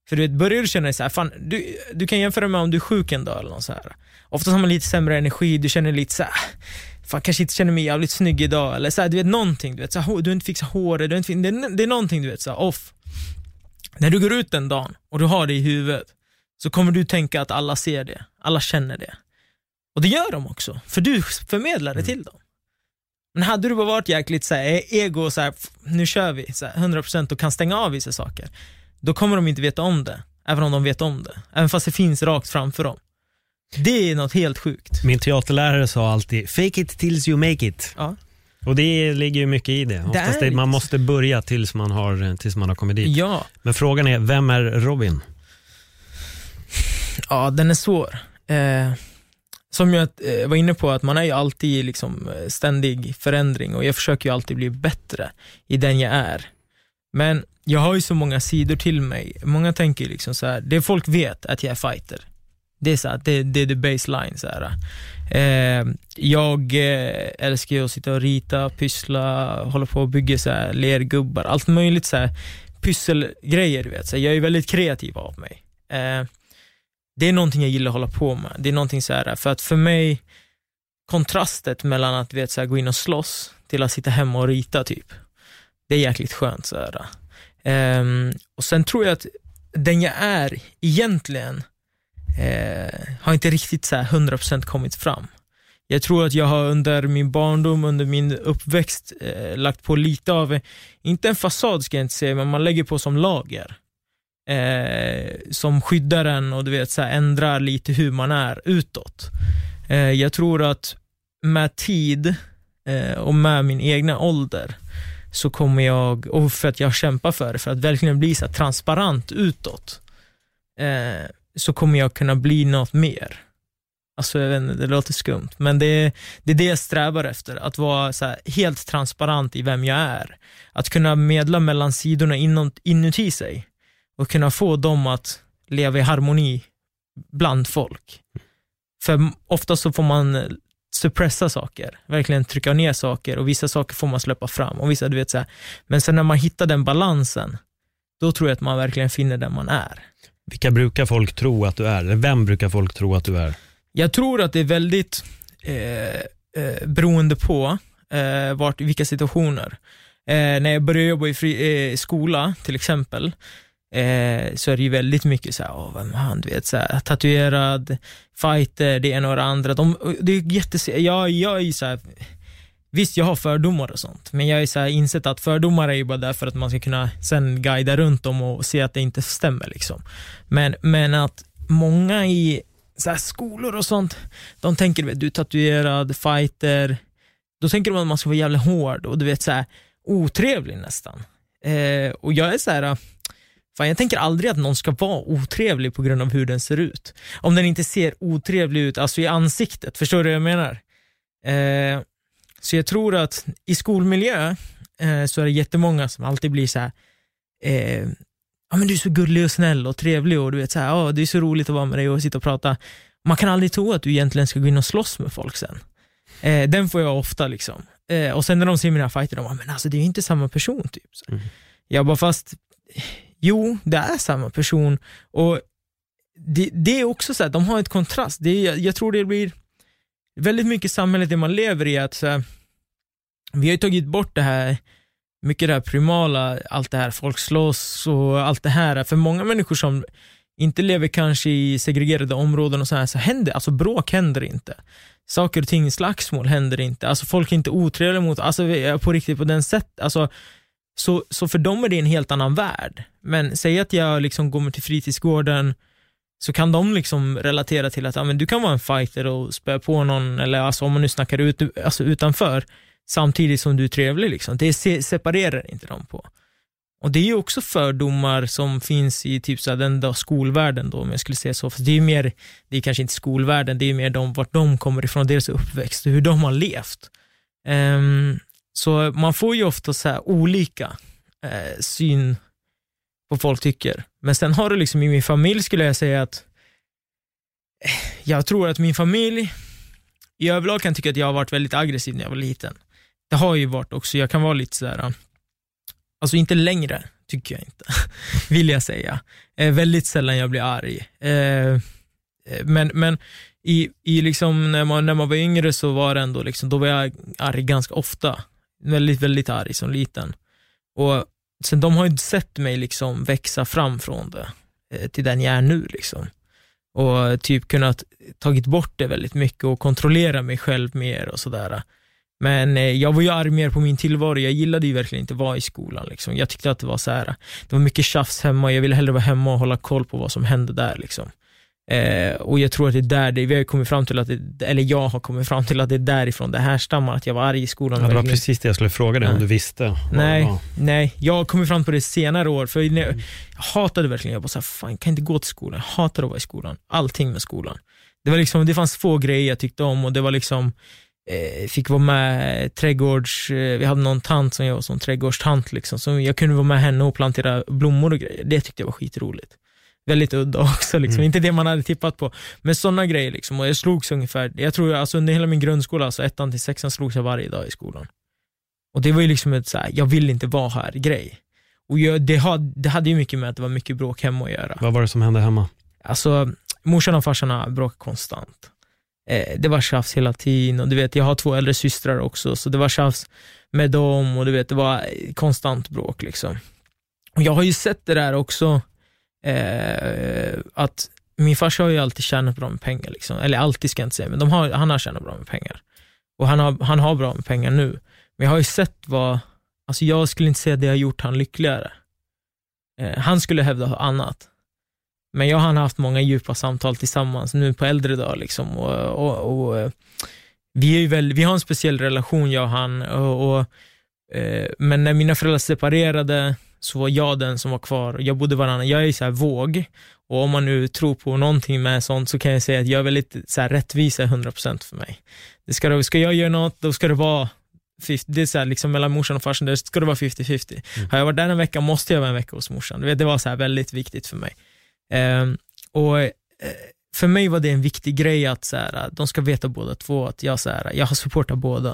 B: För du vet, börjar du känna dig så här, fan, du, du kan jämföra med om du är sjuk en dag eller något så här. Ofta har man lite sämre energi, du känner lite så här, fan kanske inte känner mig jävligt snygg idag, eller så här, du vet någonting, du vet, så här, du har inte fixat håret, du inte, det, är, det är någonting du vet, så här, off. När du går ut den dagen och du har det i huvudet, så kommer du tänka att alla ser det, alla känner det. Och det gör de också, för du förmedlar det mm. till dem. Men hade du bara varit jäkligt så här, ego så här, nu kör vi, så här, 100% och kan stänga av vissa saker, då kommer de inte veta om det, även om de vet om det. Även fast det finns rakt framför dem. Det är något helt sjukt.
A: Min teaterlärare sa alltid, fake it tills you make it.
B: Ja.
A: Och det ligger ju mycket i det. Oftast det, man måste börja tills man har, tills man har kommit dit.
B: Ja,
A: Men frågan är, vem är Robin?
B: ja den är svår. Eh, som jag eh, var inne på, att man är ju alltid i liksom eh, ständig förändring och jag försöker ju alltid bli bättre i den jag är. Men jag har ju så många sidor till mig. Många tänker ju liksom så här, det folk vet att jag är fighter. Det är så här, det, det är the baseline. Så här. Eh, jag eh, älskar ju att sitta och rita, pyssla, hålla på och bygga så här, lergubbar, allt möjligt så här, pysselgrejer. Du vet. Så jag är väldigt kreativ av mig. Eh, det är någonting jag gillar att hålla på med. Det är någonting så här, för att för mig, kontrastet mellan att vet, så här, gå in och slåss till att sitta hemma och rita typ, det är jäkligt skönt. Så um, och sen tror jag att den jag är egentligen eh, har inte riktigt så här 100% kommit fram. Jag tror att jag har under min barndom, under min uppväxt eh, lagt på lite av, inte en fasad ska jag inte säga, men man lägger på som lager. Eh, som skyddar en och du vet, så här, ändrar lite hur man är utåt. Eh, jag tror att med tid eh, och med min egna ålder så kommer jag, och för att jag kämpar för det, för att verkligen bli så transparent utåt, eh, så kommer jag kunna bli något mer. Alltså, jag vet inte, det låter skumt, men det är, det är det jag strävar efter, att vara så här, helt transparent i vem jag är. Att kunna medla mellan sidorna inom, inuti sig och kunna få dem att leva i harmoni bland folk. För ofta så får man suppressa saker, verkligen trycka ner saker och vissa saker får man släppa fram och vissa, du vet så här. Men sen när man hittar den balansen, då tror jag att man verkligen finner den man är.
A: Vilka brukar folk tro att du är? Eller vem brukar folk tro att du är?
B: Jag tror att det är väldigt eh, eh, beroende på eh, vart, vilka situationer. Eh, när jag började jobba i fri, eh, skola till exempel, eh, så är det ju väldigt mycket så här, åh, vem är han, du vet, så här, tatuerad, fighter, det ena och det andra. De, det är jättes, jag, jag är ju så här, Visst, jag har fördomar och sånt, men jag har så här insett att fördomar är ju bara där för att man ska kunna sen guida runt dem och se att det inte stämmer. Liksom. Men, men att många i så här skolor och sånt, de tänker vet, du är tatuerad, fighter, då tänker de att man ska vara jävligt hård och du vet så här, otrevlig nästan. Eh, och jag är så här, fan jag tänker aldrig att någon ska vara otrevlig på grund av hur den ser ut. Om den inte ser otrevlig ut, alltså i ansiktet, förstår du vad jag menar? Eh, så jag tror att i skolmiljö eh, så är det jättemånga som alltid blir så här, eh, ja men du är så gullig och snäll och trevlig och du vet så här, ja det är så roligt att vara med dig och sitta och prata. Man kan aldrig tro att du egentligen ska gå in och slåss med folk sen. Eh, den får jag ofta liksom. Eh, och sen när de ser mina fighter, de bara, men alltså det är ju inte samma person typ.
A: Mm.
B: Jag bara, fast jo, det är samma person och det, det är också så här, de har ett kontrast. Det jag, jag tror det blir väldigt mycket samhället det man lever i, att så här, vi har ju tagit bort det här, mycket det här primala, allt det här, folk slåss och allt det här. För många människor som inte lever kanske i segregerade områden och så här, så händer, alltså bråk händer inte. Saker och ting, slagsmål händer inte. Alltså folk är inte otrevliga mot, alltså på riktigt på den sätt, alltså så, så för dem är det en helt annan värld. Men säg att jag liksom går till fritidsgården, så kan de liksom relatera till att ja, men du kan vara en fighter och spä på någon, eller alltså, om man nu snackar ut, alltså, utanför, samtidigt som du är trevlig. Liksom. Det separerar inte dem på. Och det är ju också fördomar som finns i typ så den där skolvärlden, då, om jag skulle säga så. För det är mer, det är kanske inte skolvärlden, det är mer de, vart de kommer ifrån, deras uppväxt, hur de har levt. Um, så man får ju ofta så här olika eh, syn på vad folk tycker. Men sen har du liksom i min familj skulle jag säga att eh, jag tror att min familj i överlag kan tycka att jag har varit väldigt aggressiv när jag var liten. Det har jag ju varit också, jag kan vara lite sådär, alltså inte längre tycker jag inte, vill jag säga. Eh, väldigt sällan jag blir arg. Eh, eh, men men i, i liksom, när, man, när man var yngre så var det ändå, liksom, då var jag arg ganska ofta. Väldigt, väldigt arg som liten. Och sen de har ju sett mig liksom växa fram från det eh, till den jag är nu. Liksom. Och typ kunnat tagit bort det väldigt mycket och kontrollera mig själv mer och sådär. Men eh, jag var ju arg mer på min tillvaro, jag gillade ju verkligen inte att vara i skolan. Liksom. Jag tyckte att det var så här, det var mycket tjafs hemma, jag ville hellre vara hemma och hålla koll på vad som hände där. Liksom. Eh, och jag tror att det är där, det, vi har kommit fram till att det, eller jag har kommit fram till att det är därifrån det härstammar, att jag var arg i skolan.
A: Ja, det var precis det jag skulle fråga dig, om du visste.
B: Nej, nej, jag har kommit fram på det senare år, för jag, jag hatade verkligen, jag bara såhär, fan jag kan inte gå till skolan, jag hatade att vara i skolan, allting med skolan. Det, var liksom, det fanns få grejer jag tyckte om och det var liksom, eh, fick vara med trädgårds, eh, vi hade någon tant som jag var som trädgårdstant, liksom, så jag kunde vara med henne och plantera blommor och grejer, det tyckte jag var skitroligt väldigt udda också, liksom. Mm. inte det man hade tippat på. Men sådana grejer, liksom. och jag slogs ungefär, jag tror alltså under hela min grundskola, alltså ettan till sexan slogs jag varje dag i skolan. Och det var ju liksom ett såhär, jag vill inte vara här grej. Och jag, det, had, det hade ju mycket med att det var mycket bråk hemma att göra.
A: Vad var det som hände hemma?
B: Alltså, morsan och farsan bråkade konstant. Eh, det var tjafs hela tiden och du vet, jag har två äldre systrar också, så det var tjafs med dem och du vet, det var konstant bråk liksom. Och jag har ju sett det där också eh, att min farsa har ju alltid tjänat bra med pengar, liksom. eller alltid ska jag inte säga, men de har, han har tjänat bra med pengar. Och han har, han har bra med pengar nu. Men jag har ju sett vad, alltså jag skulle inte säga att det har gjort han lyckligare. Eh, han skulle hävda annat. Men jag och han har haft många djupa samtal tillsammans nu på äldre dagar. Liksom, och, och, och, eh, vi, är väl, vi har en speciell relation, jag och han. Och, och eh, men när mina föräldrar separerade så var jag den som var kvar. Jag bodde varannan, jag är så här våg och om man nu tror på någonting med sånt så kan jag säga att jag är väldigt så här, rättvisa 100% för mig. Det ska, ska jag göra något, då ska det vara 50, det är så här, liksom mellan morsan och farsan, det ska det vara 50-50. Mm. Har jag varit där en vecka måste jag vara en vecka hos morsan. Det var så här väldigt viktigt för mig. Um, och uh, för mig var det en viktig grej att så här, de ska veta båda två att jag, så här, jag har supportat båda.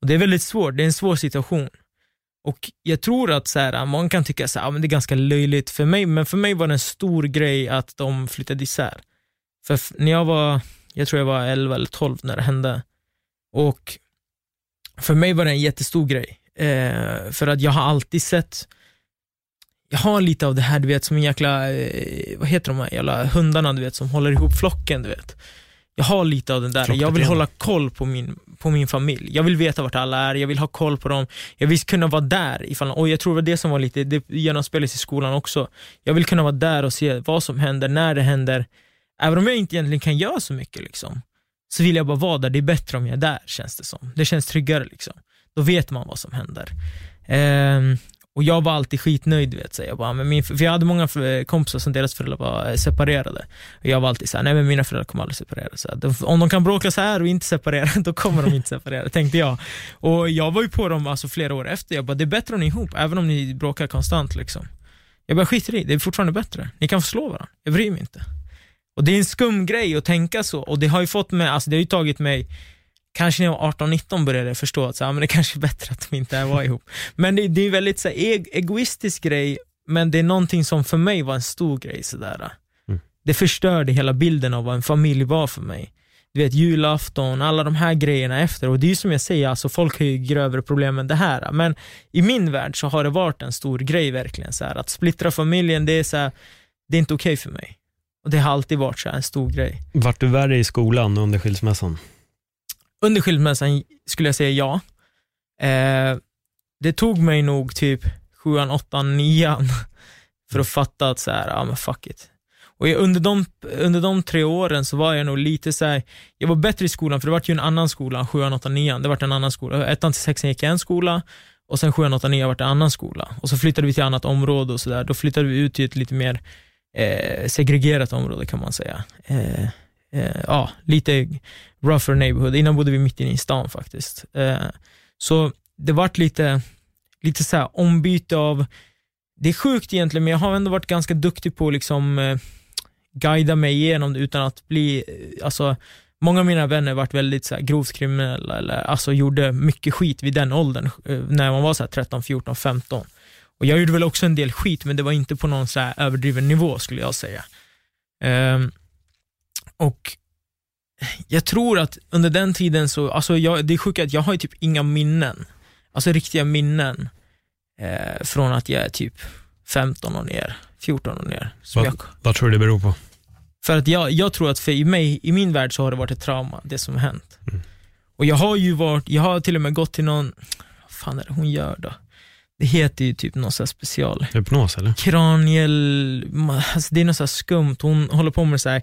B: Och det är väldigt svårt, det är en svår situation. Och jag tror att så här, man kan tycka att ja, det är ganska löjligt för mig, men för mig var det en stor grej att de flyttade isär. För när jag var, jag tror jag var 11 eller 12 när det hände. Och för mig var det en jättestor grej. Eh, för att jag har alltid sett, jag har lite av det här, du vet, som en jäkla, eh, vad heter de här jävla hundarna, du vet, som håller ihop flocken, du vet. Jag har lite av den där, jag vill hålla koll på min, på min familj. Jag vill veta vart alla är, jag vill ha koll på dem. Jag vill kunna vara där, ifall, och jag tror det var det som var lite, det genomspelades i skolan också. Jag vill kunna vara där och se vad som händer, när det händer. Även om jag inte egentligen kan göra så mycket, liksom, så vill jag bara vara där. Det är bättre om jag är där, känns det som. Det känns tryggare. Liksom. Då vet man vad som händer. Um, och jag var alltid skitnöjd, vet, så jag bara, men min, för jag hade många kompisar som deras föräldrar var separerade. Och jag var alltid såhär, nej men mina föräldrar kommer aldrig separera. Så de, om de kan bråka så här och inte separera, då kommer de inte separera, tänkte jag. Och jag var ju på dem alltså, flera år efter, jag bara, det är bättre om ni är ihop, även om ni bråkar konstant. Liksom. Jag bara, skiter i, det är fortfarande bättre. Ni kan få slå varandra, jag bryr mig inte. Och det är en skum grej att tänka så, och det har ju fått mig, alltså det har ju tagit mig kanske när jag var 18-19 började jag förstå att så, ja, men det kanske är bättre att de inte var ihop. Men det, det är väldigt så, e egoistisk grej, men det är någonting som för mig var en stor grej. Sådär. Mm. Det förstörde hela bilden av vad en familj var för mig. Du vet julafton, alla de här grejerna efter. Och det är ju som jag säger, alltså, folk har ju grövre problem än det här. Men i min värld så har det varit en stor grej verkligen. Så här, att splittra familjen, det är, så här, det är inte okej okay för mig. Och det har alltid varit så en stor grej.
A: Vart du värre i skolan under skilsmässan?
B: Under skilsmässan skulle jag säga ja. Eh, det tog mig nog typ sjuan, åttan, nian för att fatta att så här, ja men fuck it. Och jag, under, de, under de tre åren så var jag nog lite så här, jag var bättre i skolan för det var ju en annan skola, sjuan, åttan, nian. Det var en annan skola. Ettan till sexan gick jag en skola och sen sjuan, åttan, nian var det en annan skola. Och så flyttade vi till ett annat område och sådär. Då flyttade vi ut till ett lite mer eh, segregerat område kan man säga. Eh, eh, ja, lite rougher neighborhood. Innan bodde vi mitt inne i stan faktiskt. Eh, så det vart lite, lite så här ombyte av, det är sjukt egentligen, men jag har ändå varit ganska duktig på att liksom eh, guida mig igenom det utan att bli, eh, alltså Många av mina vänner varit väldigt så här, grovt kriminella, eller alltså gjorde mycket skit vid den åldern, eh, när man var så här, 13, 14, 15. Och jag gjorde väl också en del skit, men det var inte på någon så här överdriven nivå skulle jag säga. Um, och jag tror att under den tiden så, alltså jag, det är sjukt att jag har typ inga minnen, alltså riktiga minnen eh, från att jag är typ 15 och ner, 14 och ner.
A: Vad,
B: jag,
A: vad tror du det beror på?
B: För att jag, jag tror att för mig, i min värld så har det varit ett trauma, det som har hänt. Mm. Och jag har ju varit, jag har till och med gått till någon, vad fan är det hon gör då? Det heter ju typ någon sån special...
A: Hypnos eller?
B: Kraniel, alltså det är något så skumt, hon håller på med så här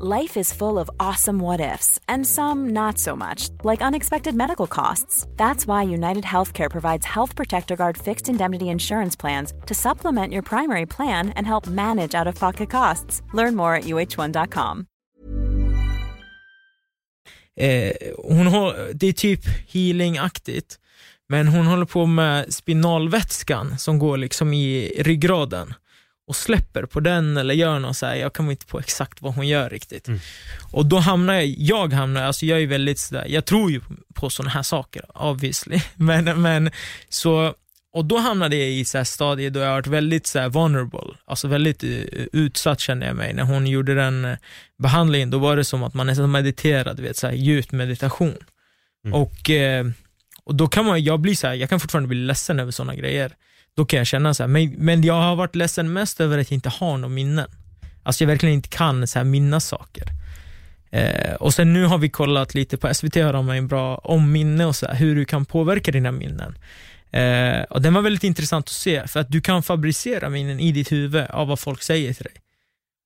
C: Life is full of awesome what ifs, and some not so much, like unexpected medical costs. That's why United Healthcare provides Health Protector Guard fixed indemnity insurance plans to supplement your primary plan and help manage out of pocket costs. Learn more at uh1.com.
B: Eh, hon har, det är typ healingaktigt, men hon håller på med spinalvätskan som går liksom i ryggraden och släpper på den eller gör något så här, jag kommer inte på exakt vad hon gör riktigt.
A: Mm.
B: Och då hamnar jag, jag hamnar, alltså jag är väldigt sådär, jag tror ju på sådana här saker obviously, men, men så, och då hamnade jag i så här stadier då jag varit väldigt så här vulnerable, alltså väldigt uh, utsatt kände jag mig. När hon gjorde den uh, behandlingen, då var det som att man nästan mediterade, vet, så här, djup meditation.
A: Mm.
B: Och, uh, och då kan man, jag blir så här, jag kan fortfarande bli ledsen över sådana grejer då kan jag känna så här, men, men jag har varit ledsen mest över att jag inte har några minnen. Alltså jag verkligen inte kan så här minnas saker. Eh, och sen nu har vi kollat lite på SVT har de en bra om minne och så här, hur du kan påverka dina minnen. Eh, och den var väldigt intressant att se, för att du kan fabricera minnen i ditt huvud av vad folk säger till dig.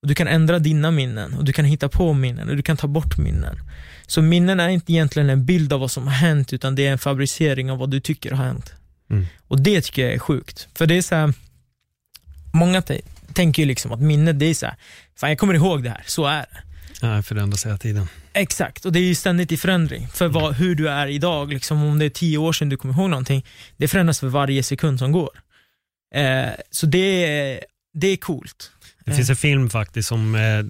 B: Och du kan ändra dina minnen, och du kan hitta på minnen, och du kan ta bort minnen. Så minnen är inte egentligen en bild av vad som har hänt, utan det är en fabricering av vad du tycker har hänt.
A: Mm.
B: Och det tycker jag är sjukt. För det är så här, många tänker ju liksom att minnet, det är så här, fan jag kommer ihåg det här, så är det.
A: Ja, förändras hela tiden.
B: Exakt, och det är ju ständigt i förändring. För vad, hur du är idag, liksom, om det är tio år sedan du kommer ihåg någonting, det förändras för varje sekund som går. Eh, så det det är coolt.
A: Det finns en film faktiskt som, eh,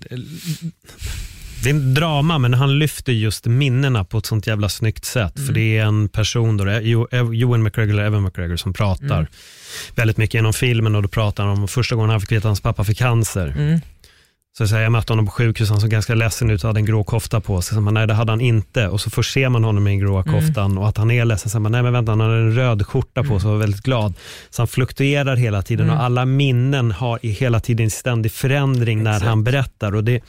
A: det är en drama men han lyfter just minnena på ett sånt jävla snyggt sätt.
B: Mm.
A: För det är en person, då, Ewan McGregor eller Evan McGregor som pratar
B: Mm.
A: väldigt mycket genom filmen och då pratar han om första gången han fick veta att hans pappa fick cancer.
B: Mm.
A: Så jag, säger, jag mötte honom på sjukhus, han såg ganska ledsen ut och hade en grå kofta på sig. Så man, nej det hade han inte. Och så först ser man honom med den gråa
B: Mm.
A: koftan och att han är ledsen. Så man, nej men vänta, han hade en röd skjorta på
B: Mm.
A: sig och var väldigt glad. Så han fluktuerar hela tiden
B: Mm.
A: och alla minnen har i hela tiden ständig förändring när
B: Exakt.
A: han berättar. Och det,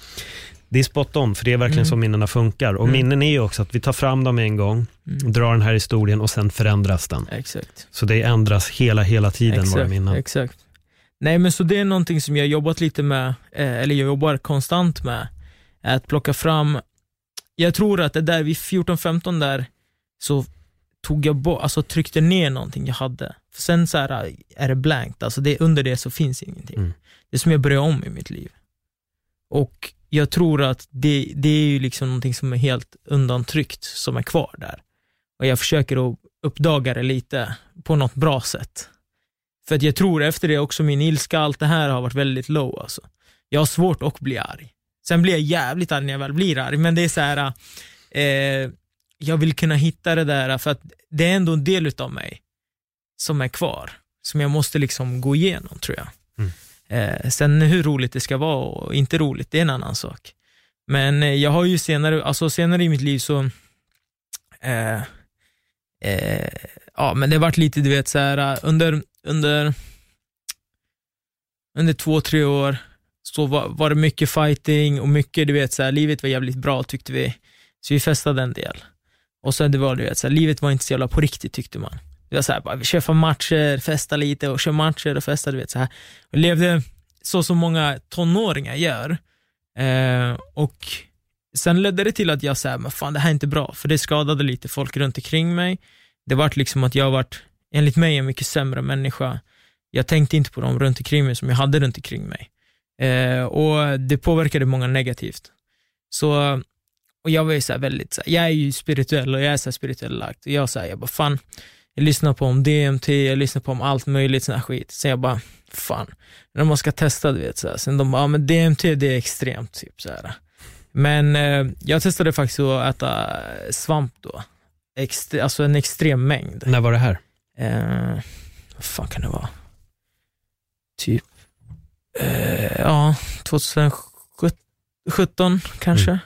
A: det är spot on, för det är verkligen
B: Mm.
A: så minnena funkar. Och
B: Mm.
A: minnen är ju också att vi tar fram dem en gång,
B: Mm.
A: drar den här historien och sen förändras den.
B: Exakt.
A: Så det ändras hela, hela tiden våra
B: Exakt,
A: minnen.
B: exakt. Nej men så det är någonting som jag jobbat lite med, eh, eller jag jobbar konstant med, att plocka fram, jag tror att det där vid 14-15 där, så tog jag bort, alltså tryckte ner någonting jag hade. För sen så här, är det blankt, alltså det, under det så finns ingenting.
A: Mm.
B: Det är som jag börjar om i mitt liv. Och jag tror att det, det är ju liksom någonting som är helt undantryckt, som är kvar där. Och jag försöker att uppdaga det lite på något bra sätt. För att jag tror efter det också min ilska, allt det här har varit väldigt low alltså. Jag har svårt att bli arg. Sen blir jag jävligt arg när jag väl blir arg, men det är så här. Eh, jag vill kunna hitta det där, för att det är ändå en del utav mig som är kvar, som jag måste liksom gå igenom tror jag.
A: Mm.
B: Eh, sen hur roligt det ska vara och inte roligt, det är en annan sak. Men eh, jag har ju senare, alltså senare i mitt liv så, eh, eh, ja men det har varit lite, du vet så här eh, under, under, under två, tre år så var, var det mycket fighting och mycket, du vet så här, livet var jävligt bra tyckte vi. Så vi festade en del. Och sen det var du vet, så här, livet var inte så jävla på riktigt tyckte man. Det var så här, bara, vi kör matcher, festa lite och kör matcher och festa, du vet så här. Och levde så som många tonåringar gör. Eh, och sen ledde det till att jag sa, men fan det här är inte bra, för det skadade lite folk runt omkring mig. Det vart liksom att jag vart, enligt mig, en mycket sämre människa. Jag tänkte inte på dem runt omkring mig som jag hade runt omkring mig. Eh, och det påverkade många negativt. Så, och jag var ju så här väldigt, så här, jag är ju spirituell och jag är så här spirituell lagd. Och jag sa, jag bara fan, jag lyssnar på om DMT, jag lyssnar på om allt möjligt sån här skit. Sen jag bara, fan, när man ska testa, du vet, så här. sen de bara, ja men DMT det är extremt, typ så här. Men eh, jag testade faktiskt att äta svamp då. Extre, alltså en extrem mängd.
A: När var det här?
B: Eh, vad fan kan det vara? Typ, eh, ja, 2017 17 kanske.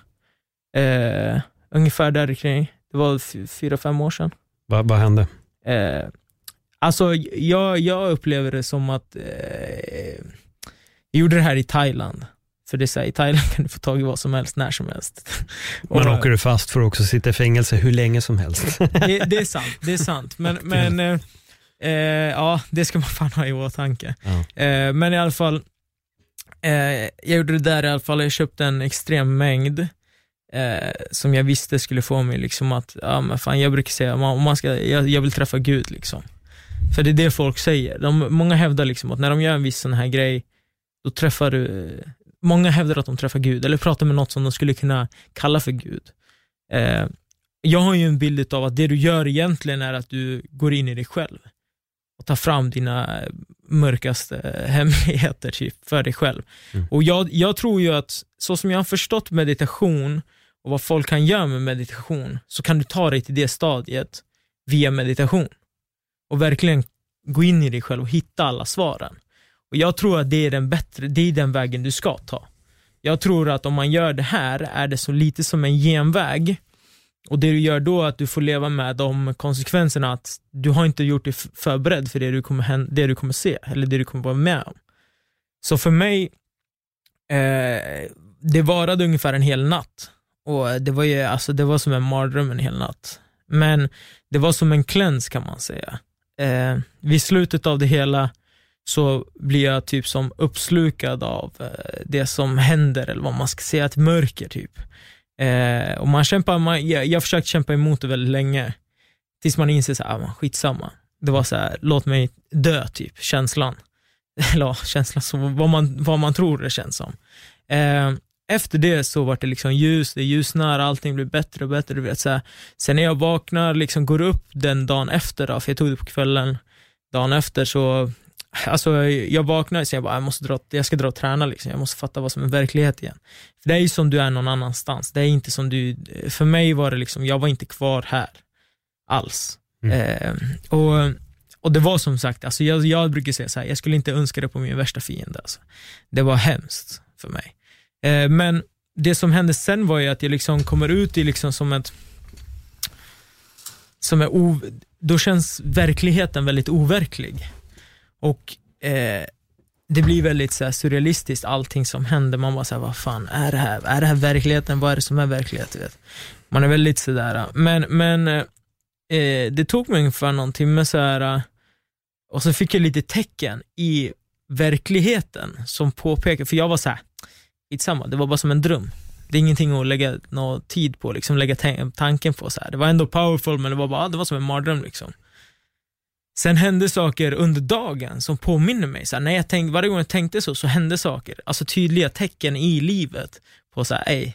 B: Eh, ungefär där kring. Det var fyra, fem år sedan.
A: Vad, vad hände?
B: Eh, alltså jag, jag upplever det som att eh, jag gjorde det här i Thailand. För det är så här, i Thailand kan du få tag i vad som helst, när som helst.
A: Men
B: Och-
A: åker du fast får du också sitta i fängelse hur länge som helst.
B: det, det är sant, det är sant. Men, men eh, eh, ja, det ska man fan ha i åtanke.
A: Ja.
B: Eh, men i alla fall, eh, jag gjorde det där i alla fall, jag köpte en extrem mängd eh, som jag visste skulle få mig liksom att, ja men fan jag brukar säga, man, man ska, jag, jag vill träffa Gud liksom. För det är det folk säger. De, många hävdar liksom att när de gör en viss sån här grej, då träffar du, många hävdar att de träffar Gud, eller pratar med något som de skulle kunna kalla för Gud. Eh, jag har ju en bild av att det du gör egentligen är att du går in i dig själv och tar fram dina mörkaste hemligheter typ, för dig själv.
A: Mm.
B: Och jag, jag tror ju att, så som jag har förstått meditation och vad folk kan göra med meditation, så kan du ta dig till det stadiet via meditation. Och verkligen gå in i dig själv och hitta alla svaren. Och jag tror att det är den bättre, det är den vägen du ska ta. Jag tror att om man gör det här är det så lite som en genväg och det du gör då är att du får leva med de konsekvenserna att du har inte gjort dig förberedd för det du kommer, det du kommer se, eller det du kommer vara med om. Så för mig, eh, det varade ungefär en hel natt. Och det var ju, alltså det var som en mardröm en hel natt. Men det var som en cleanse kan man säga. Eh, vid slutet av det hela så blir jag typ som uppslukad av eh, det som händer, eller vad man ska säga, ett mörker typ. Eh, och man kämpar, man, jag, jag försökte kämpa emot det väldigt länge. Tills man inser att ah, skitsamma. Det var så här, låt mig dö typ, känslan. Eller ja, känslan, så vad, man, vad man tror det känns som. Eh, efter det så var det liksom ljus, det ljusnar, allting blir bättre och bättre. Du vet, så här. Sen när jag vaknar, liksom går upp den dagen efter, då, för jag tog det på kvällen, dagen efter så Alltså jag vaknar och säger bara, jag, måste dra, jag ska dra och träna, liksom. jag måste fatta vad som är verklighet igen. För det är ju som du är någon annanstans, det är inte som du, för mig var det liksom, jag var inte kvar här alls.
A: Mm.
B: Eh, och, och det var som sagt, alltså jag, jag brukar säga så här, jag skulle inte önska det på min värsta fiende. Alltså. Det var hemskt för mig. Eh, men det som hände sen var ju att jag liksom kommer ut i liksom som ett, som är o, då känns verkligheten väldigt overklig. Och eh, det blir väldigt så här, surrealistiskt allting som händer. Man bara såhär, vad fan är det här? Är det här verkligheten? Vad är det som är verklighet? Vet? Man är väldigt sådär, eh. men, men eh, eh, det tog mig ungefär någon timme såhär, eh, och så fick jag lite tecken i verkligheten som påpekar, för jag var såhär, Skitsamma, det var bara som en dröm. Det är ingenting att lägga någon tid på, liksom lägga tanken på. Så här. Det var ändå powerful, men det var bara, det var som en mardröm. Liksom. Sen hände saker under dagen som påminner mig. Så här, när jag tänkte, varje gång jag tänkte så, så hände saker. Alltså tydliga tecken i livet på så här, ey,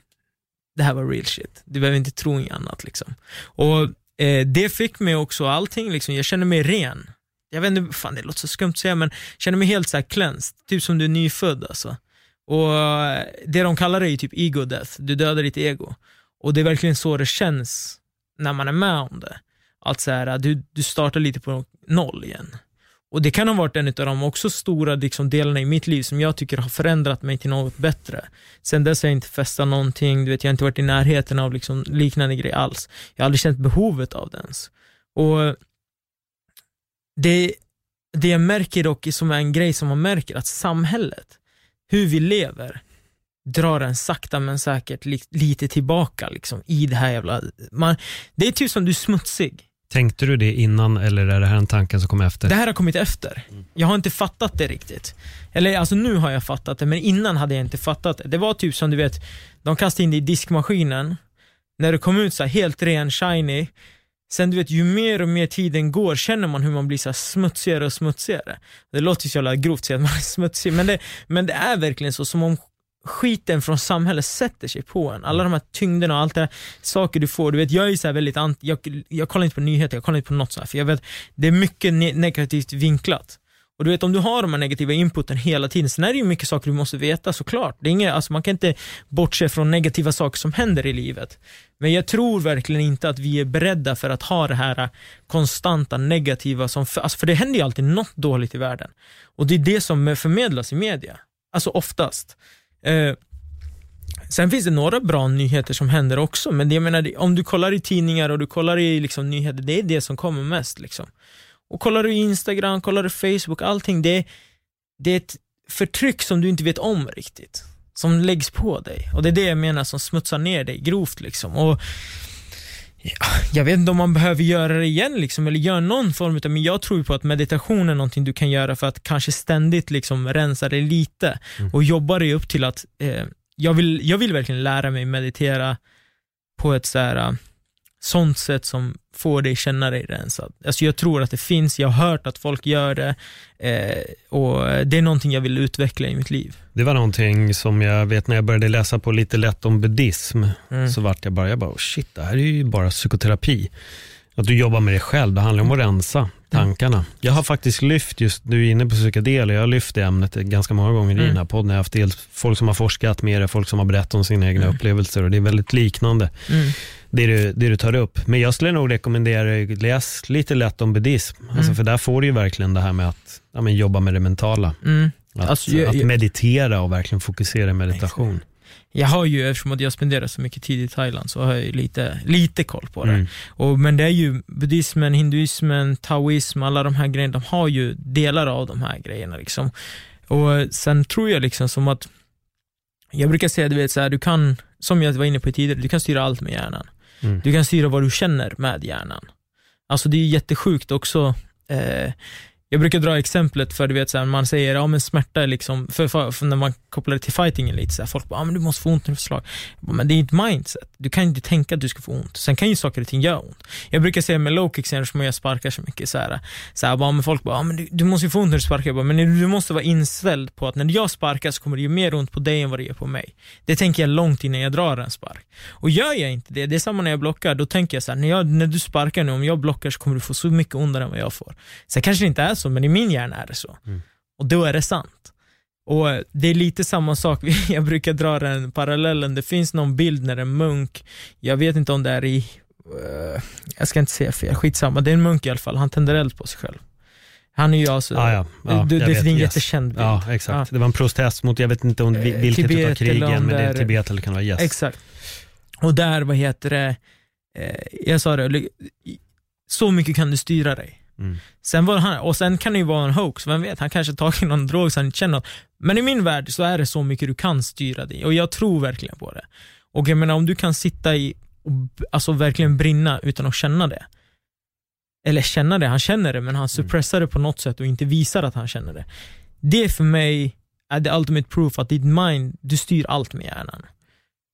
B: det här var real shit. Du behöver inte tro i annat. Liksom. Och eh, Det fick mig också, allting, liksom, jag känner mig ren. Jag vet inte, fan det låter så skumt att säga, men jag känner mig helt så här cleansed. Typ som du är nyfödd alltså. Och Det de kallar det är ju typ ego death, du dödar ditt ego. Och det är verkligen så det känns när man är med om det. Att så här, du, du startar lite på noll igen. Och det kan ha varit en av de också stora liksom, delarna i mitt liv som jag tycker har förändrat mig till något bättre. Sen dess har jag inte festat någonting, du vet, jag har inte varit i närheten av liksom, liknande grejer alls. Jag har aldrig känt behovet av det ens. Och det, det jag märker dock, som är en grej som man märker, att samhället, hur vi lever, drar en sakta men säkert li, lite tillbaka liksom, i det här jävla... Man, det är typ som du är smutsig.
A: Tänkte du det innan eller är det här en tanke som kom efter?
B: Det här har kommit efter. Jag har inte fattat det riktigt. Eller alltså nu har jag fattat det, men innan hade jag inte fattat det. Det var typ som du vet, de kastade in det i diskmaskinen, när det kom ut så här helt ren, shiny, Sen du vet, ju mer och mer tiden går känner man hur man blir så här smutsigare och smutsigare. Det låter så jävla grovt att säga att man är smutsig, men det, men det är verkligen så, som om skiten från samhället sätter sig på en. Alla de här tyngderna och allt det här, saker du får. Du vet, jag är så här väldigt anti, jag, jag kollar inte på nyheter, jag kollar inte på något sånt här, för jag vet, det är mycket ne negativt vinklat. Och du vet om du har de här negativa inputen hela tiden, sen är det ju mycket saker du måste veta såklart. Det är inget, alltså man kan inte bortse från negativa saker som händer i livet. Men jag tror verkligen inte att vi är beredda för att ha det här konstanta negativa, som, alltså för det händer ju alltid något dåligt i världen. Och det är det som förmedlas i media. Alltså oftast. Eh, Sen finns det några bra nyheter som händer också, men det, jag menar, om du kollar i tidningar och du kollar i liksom, nyheter, det är det som kommer mest. Liksom. Och kollar du Instagram, kollar du Facebook, allting, det, det är ett förtryck som du inte vet om riktigt. Som läggs på dig. Och det är det jag menar som smutsar ner dig grovt. Liksom. Och Ja, jag vet inte om man behöver göra det igen liksom, eller göra någon form av, men jag tror på att meditation är någonting du kan göra för att kanske ständigt liksom rensa dig lite mm. och jobba dig upp till att, eh, jag, vill, jag vill verkligen lära mig meditera på ett så här, sånt sätt som får dig känna dig rensad. Alltså jag tror att det finns, jag har hört att folk gör det eh, och det är någonting jag vill utveckla i mitt liv.
A: Det var någonting som jag vet när jag började läsa på lite lätt om buddhism, mm. så vart jag bara, jag bara, oh shit, det här är ju bara psykoterapi. Att du jobbar med dig själv, det handlar om att rensa tankarna. Jag har faktiskt lyft, just du är inne på psykedel, jag har lyft det ämnet ganska många gånger mm. i den här podden. Jag har haft dels folk som har forskat med det, folk som har berättat om sina egna mm. upplevelser och det är väldigt liknande. Det du, det du tar upp. Men jag skulle nog rekommendera dig, läs lite lätt om buddhism. Alltså, mm. Alltså för där får du ju verkligen det här med att ja, men jobba med det mentala. Mm. Att, alltså, jag, att, meditera och verkligen fokusera i meditation.
B: Jag har ju, eftersom att jag spenderar så mycket tid i Thailand, så har jag lite, lite koll på det. Mm. Och, men det är ju buddhismen, hinduismen, taoism, alla de här grejerna, de har ju delar av de här grejerna. Liksom. Och sen tror jag liksom som att, jag brukar säga, du vet, så här, du kan, som jag var inne på tidigare, du kan styra allt med hjärnan. Mm. Du kan styra vad du känner med hjärnan. Alltså det är jättesjukt också. Eh, jag brukar dra exemplet för du vet, så här, man säger ja, men smärta är liksom, för, för, för, när man kopplar det till fightingen lite, så här, folk bara ja, men du måste få ont när du slag. Men det är ett mindset. Du kan inte tänka att du ska få ont. Sen kan ju saker och ting göra ont. Jag brukar säga med lowkicks eftersom jag sparkar så mycket, så här, så här, bara, men folk bara ja, men du, du måste ju få ont när du sparkar. Jag bara, men du måste vara inställd på att när jag sparkar så kommer det göra mer ont på dig än vad det gör på mig. Det tänker jag långt innan jag drar en spark. Och gör jag inte det, det är samma när jag blockar, då tänker jag så här, när, jag, när du sparkar nu, om jag blockar så kommer du få så mycket ondare än vad jag får. Sen kanske det inte är så, men i min hjärna är det så. Mm. Och då är det sant. Och Det är lite samma sak, jag brukar dra den parallellen, det finns någon bild när en munk, jag vet inte om det är i, uh, jag ska inte säga fel, skitsamma, det är en munk i alla fall, han tänder eld på sig själv. Han är ju alltså,
A: ah, ja. Ja,
B: du, det är en yes. jättekänd bild.
A: Ja, exakt. Ja. Det var en protest mot, jag vet inte om vilket Tibet, utav krigen, men det är Tibet eller kan vara yes.
B: Exakt. Och där, vad heter det, eh, jag sa det, så mycket kan du styra dig. Mm. Sen var han, och sen kan det ju vara en hoax, vem vet, han kanske tagit någon drog så han inte känner något. Men i min värld så är det så mycket du kan styra dig och jag tror verkligen på det. Och jag menar om du kan sitta i och alltså verkligen brinna utan att känna det. Eller känna det, han känner det men han mm. suppressar det på något sätt och inte visar att han känner det. Det för mig är the ultimate proof att ditt mind, du styr allt med hjärnan.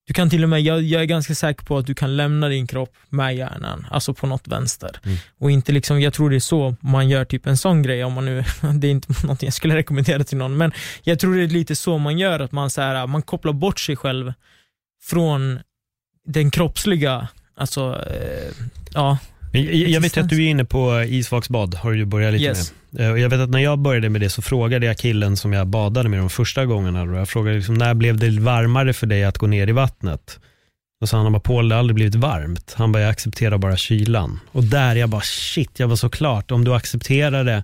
B: Du kan till och med, jag, jag, är ganska säker på att du kan lämna din kropp med hjärnan, alltså på något vänster. Mm. Och inte liksom, jag tror det är så man gör typ en sån grej, om man nu, det är inte något jag skulle rekommendera till någon, men jag tror det är lite så man gör, att man, så här, man kopplar bort sig själv från den kroppsliga, alltså, eh, ja,
A: jag, vet att du är inne på isvaksbad, har du börjat lite yes. med. Eh, jag vet att när jag började med det så frågade jag killen som jag badade med de första gångerna. Jag frågade liksom, när blev det varmare för dig att gå ner i vattnet? Och så han bara, Paul det har aldrig blivit varmt. Han bara, jag accepterar bara kylan. Och där jag bara, shit, jag var så klart. Om du accepterar det,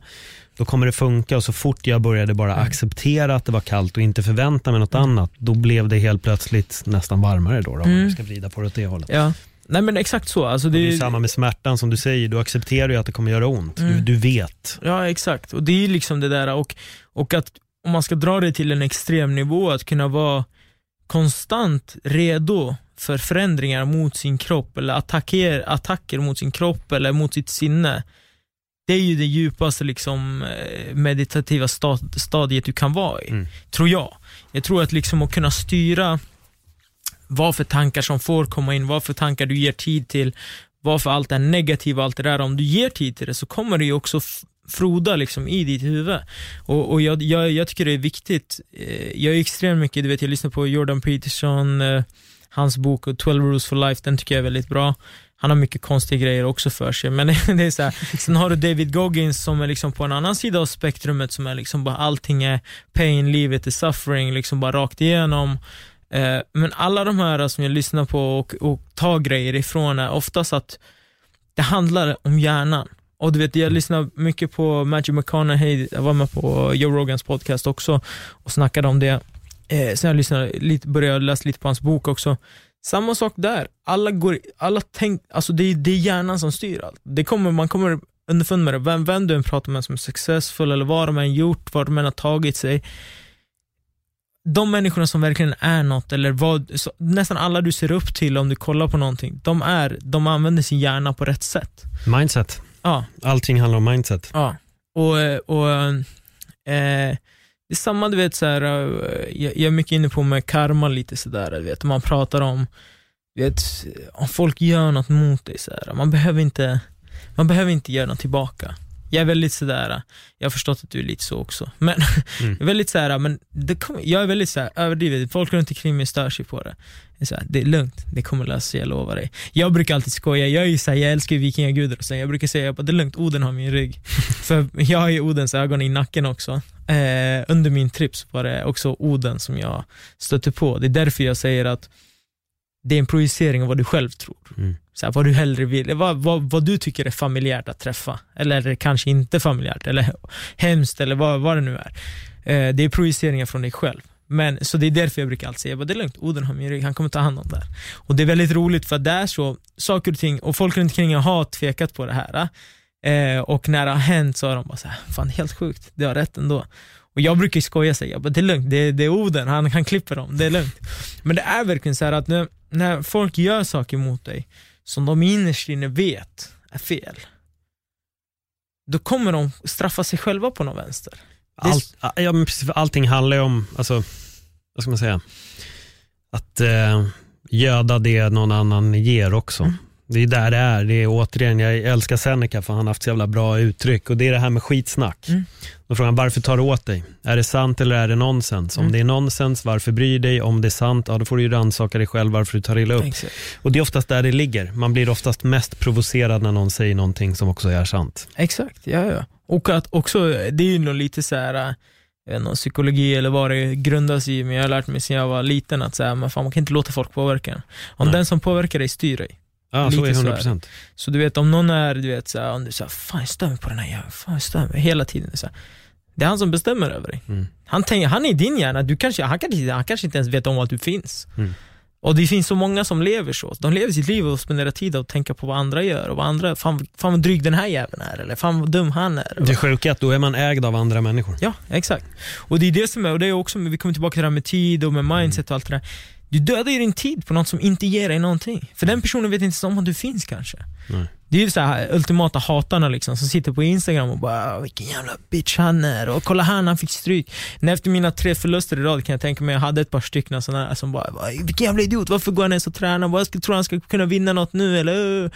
A: då kommer det funka. Och så fort jag började bara mm. acceptera att det var kallt och inte förvänta mig något mm. annat, då blev det helt plötsligt nästan varmare då, då mm. om man ska vrida på det åt det hållet.
B: Ja. Nej men exakt så. Alltså
A: det, det är samma med smärtan som du säger, du accepterar ju att det kommer göra ont. Mm. Du, du, vet.
B: Ja exakt, och det är liksom det där och, och att om man ska dra det till en extrem nivå, att kunna vara konstant redo för förändringar mot sin kropp eller attacker, attacker mot sin kropp eller mot sitt sinne. Det är ju det djupaste liksom, eh, meditativa stadiet du kan vara i, mm. tror jag. Jag tror att liksom att kunna styra vad för tankar som får komma in, vad för tankar du ger tid till, vad för allt är negativt och allt det där. Om du ger tid till det så kommer det ju också froda liksom i ditt huvud. Och, och jag, jag, jag, tycker det är viktigt. Eh, jag är extremt mycket, du vet jag lyssnar på Jordan Peterson, eh, hans bok 12 rules for life, den tycker jag är väldigt bra. Han har mycket konstiga grejer också för sig, men det är så här. Sen har du David Goggins som är liksom på en annan sida av spektrumet som är liksom bara allting är pain, livet är suffering, liksom bara rakt igenom. Eh, men alla de här som jag lyssnar på och, och tar grejer ifrån är oftast att det handlar om hjärnan. Och du vet, jag lyssnar mycket på Matthew McConaughey, jag var med på Joe Rogans podcast också och snackade om det. Eh, sen jag lyssnat lite, börjat läsa lite på hans bok också. Samma sak där, alla går, alla tänk, alltså det, är, det är hjärnan som styr allt. Det kommer, man kommer underfund med det, vem, vem du än pratar med som är successful eller vad de än gjort, vad de än har tagit sig. De människorna som verkligen är något, eller vad, så, nästan alla du ser upp till om du kollar på någonting, de, är, de använder sin hjärna på rätt sätt.
A: Mindset.
B: Ja,
A: Allting handlar om mindset.
B: Ja, och, och eh, det är samma, du vet, så här, eh, jag, jag är mycket inne på med karma lite sådär, du vet, man pratar om, vet, om folk gör något mot dig, så här, man, behöver inte, man behöver inte göra något tillbaka. Jag är väldigt sådär, jag har förstått att du är lite så också, men
A: Mm.
B: jag är väldigt såhär, men det kommer, jag är väldigt såhär överdriven, folk runt omkring mig stör sig på det. Här, det är lugnt, det kommer lösa sig, jag lovar dig. Jag brukar alltid skoja, jag är ju såhär, jag älskar vikingagudar och så jag brukar säga att det är lugnt, Oden har min rygg. För jag har ju Odens ögon i nacken också. Eh, under min trip så var det också Oden som jag stötte på. Det är därför jag säger att det är en projicering av vad du själv tror.
A: Mm.
B: Så här, vad du hellre vill, vad, vad, vad du tycker är familjärt att träffa. Eller kanske inte familjärt, eller hemskt, eller vad, vad det nu är. Eh, det är projiceringar från dig själv. Men, så det är därför jag brukar alltid säga, bara, det är lugnt, Oden har min rygg, han kommer ta hand om det här. Och det är väldigt roligt för att det är så, saker och ting, och folk runt omkring har tvekat på det här. Eh, och när det har hänt så har de bara så här, fan helt sjukt, det har rätt ändå. Och jag brukar skoja och säga, det är lugnt, det är, det är Oden, han kan klippa dem, det är lugnt. Men det är verkligen så här att när, när folk gör saker mot dig, som de innerst inne vet är fel, då kommer de straffa sig själva på någon vänster.
A: Allt, ja, men precis, allting handlar ju om, alltså, vad ska man säga, att eh, göda det någon annan ger också.
B: Mm.
A: Det är där det är. Det är återigen, jag älskar Seneca för han har haft så jävla bra uttryck och det är det här med skitsnack.
B: Mm.
A: Då frågar han varför tar du åt dig? Är det sant eller är det nonsens? Om
B: Mm.
A: det är nonsens, varför bryr dig? Om det är sant, ja då får du ju rannsaka dig själv varför du tar illa upp.
B: Exakt.
A: Och det är oftast där det ligger. Man blir oftast mest provocerad när någon säger någonting som också är sant.
B: Exakt, ja ja. Och att också, det är ju nog lite så här, äh, jag vet inte, psykologi eller vad det grundas i, men jag har lärt mig sedan jag var liten att så här, man, fan, man kan inte låta folk påverka en. Om
A: Nej.
B: den som påverkar dig styr dig.
A: Ja, så är
B: så
A: det
B: är
A: 100%.
B: Så du vet om någon är, du vet så här, om du säger fan jag stör mig på den här jäveln, fan jag stör mig hela tiden. Så här. Det är han som bestämmer över dig.
A: Mm.
B: Han, tänker, han är i din hjärna, du kanske, han, kanske, han kanske inte ens vet om att du finns.
A: Mm.
B: Och det finns så många som lever så. De lever sitt liv och spenderar tid att tänka på vad andra gör och vad andra, fan, fan vad dryg den här jäveln är, eller fan vad dum han är.
A: Det sjuka är att då är man ägd av andra människor.
B: Ja, exakt. Och det är det som är, och det är också, vi kommer tillbaka till det här med tid och med mindset och allt det där. Du dödar ju din tid på något som inte ger dig någonting. För den personen vet inte om att du finns kanske.
A: Nej.
B: Det är ju så här ultimata hatarna liksom, som sitter på Instagram och bara "Ah, vilken jävla bitch han är och kolla han, han fick stryk. När efter mina tre förluster i rad kan jag tänka mig, jag hade ett par stycken sådana här som bara "Va, vilken jävla idiot, varför går han ens och tränar? Tror han ska kunna vinna något nu eller?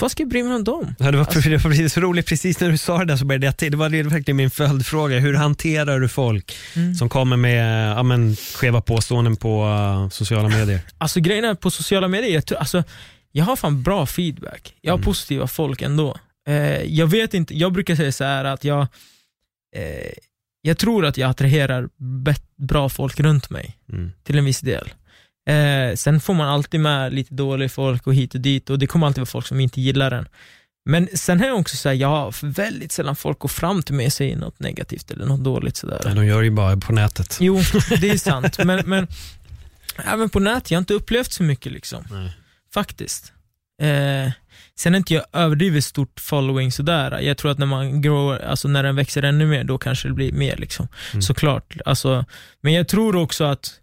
B: Vad ska jag bry mig om dem?
A: Ja, det, var,
B: Alltså-
A: det var precis så roligt, precis när du sa det där så började jag, det var verkligen min följdfråga. Hur hanterar du folk
B: Mm.
A: som kommer med ja, men, skeva påståenden på uh, sociala medier?
B: Alltså grejen på sociala medier, jag, tror, alltså, jag har fan bra feedback. Jag har
A: Mm.
B: positiva folk ändå. Eh, jag vet inte, jag brukar säga så här att jag eh, jag tror att jag attraherar bra folk runt mig
A: Mm.
B: till en viss del. Eh, sen får man alltid med lite dålig folk och hit och dit och det kommer alltid vara folk som inte gillar den. Men sen har jag också såhär, har väldigt sällan folk går fram till mig och säger något negativt eller något dåligt sådär.
A: Nej, de gör ju bara på nätet.
B: Jo, det är sant. Men, men även på nätet, jag har inte upplevt så mycket liksom.
A: Nej.
B: Faktiskt. Eh, sen är inte jag överdrivet stort following sådär. Jag tror att när man grow, alltså när den växer ännu mer, då kanske det blir mer liksom.
A: Mm.
B: Såklart. Alltså, men jag tror också att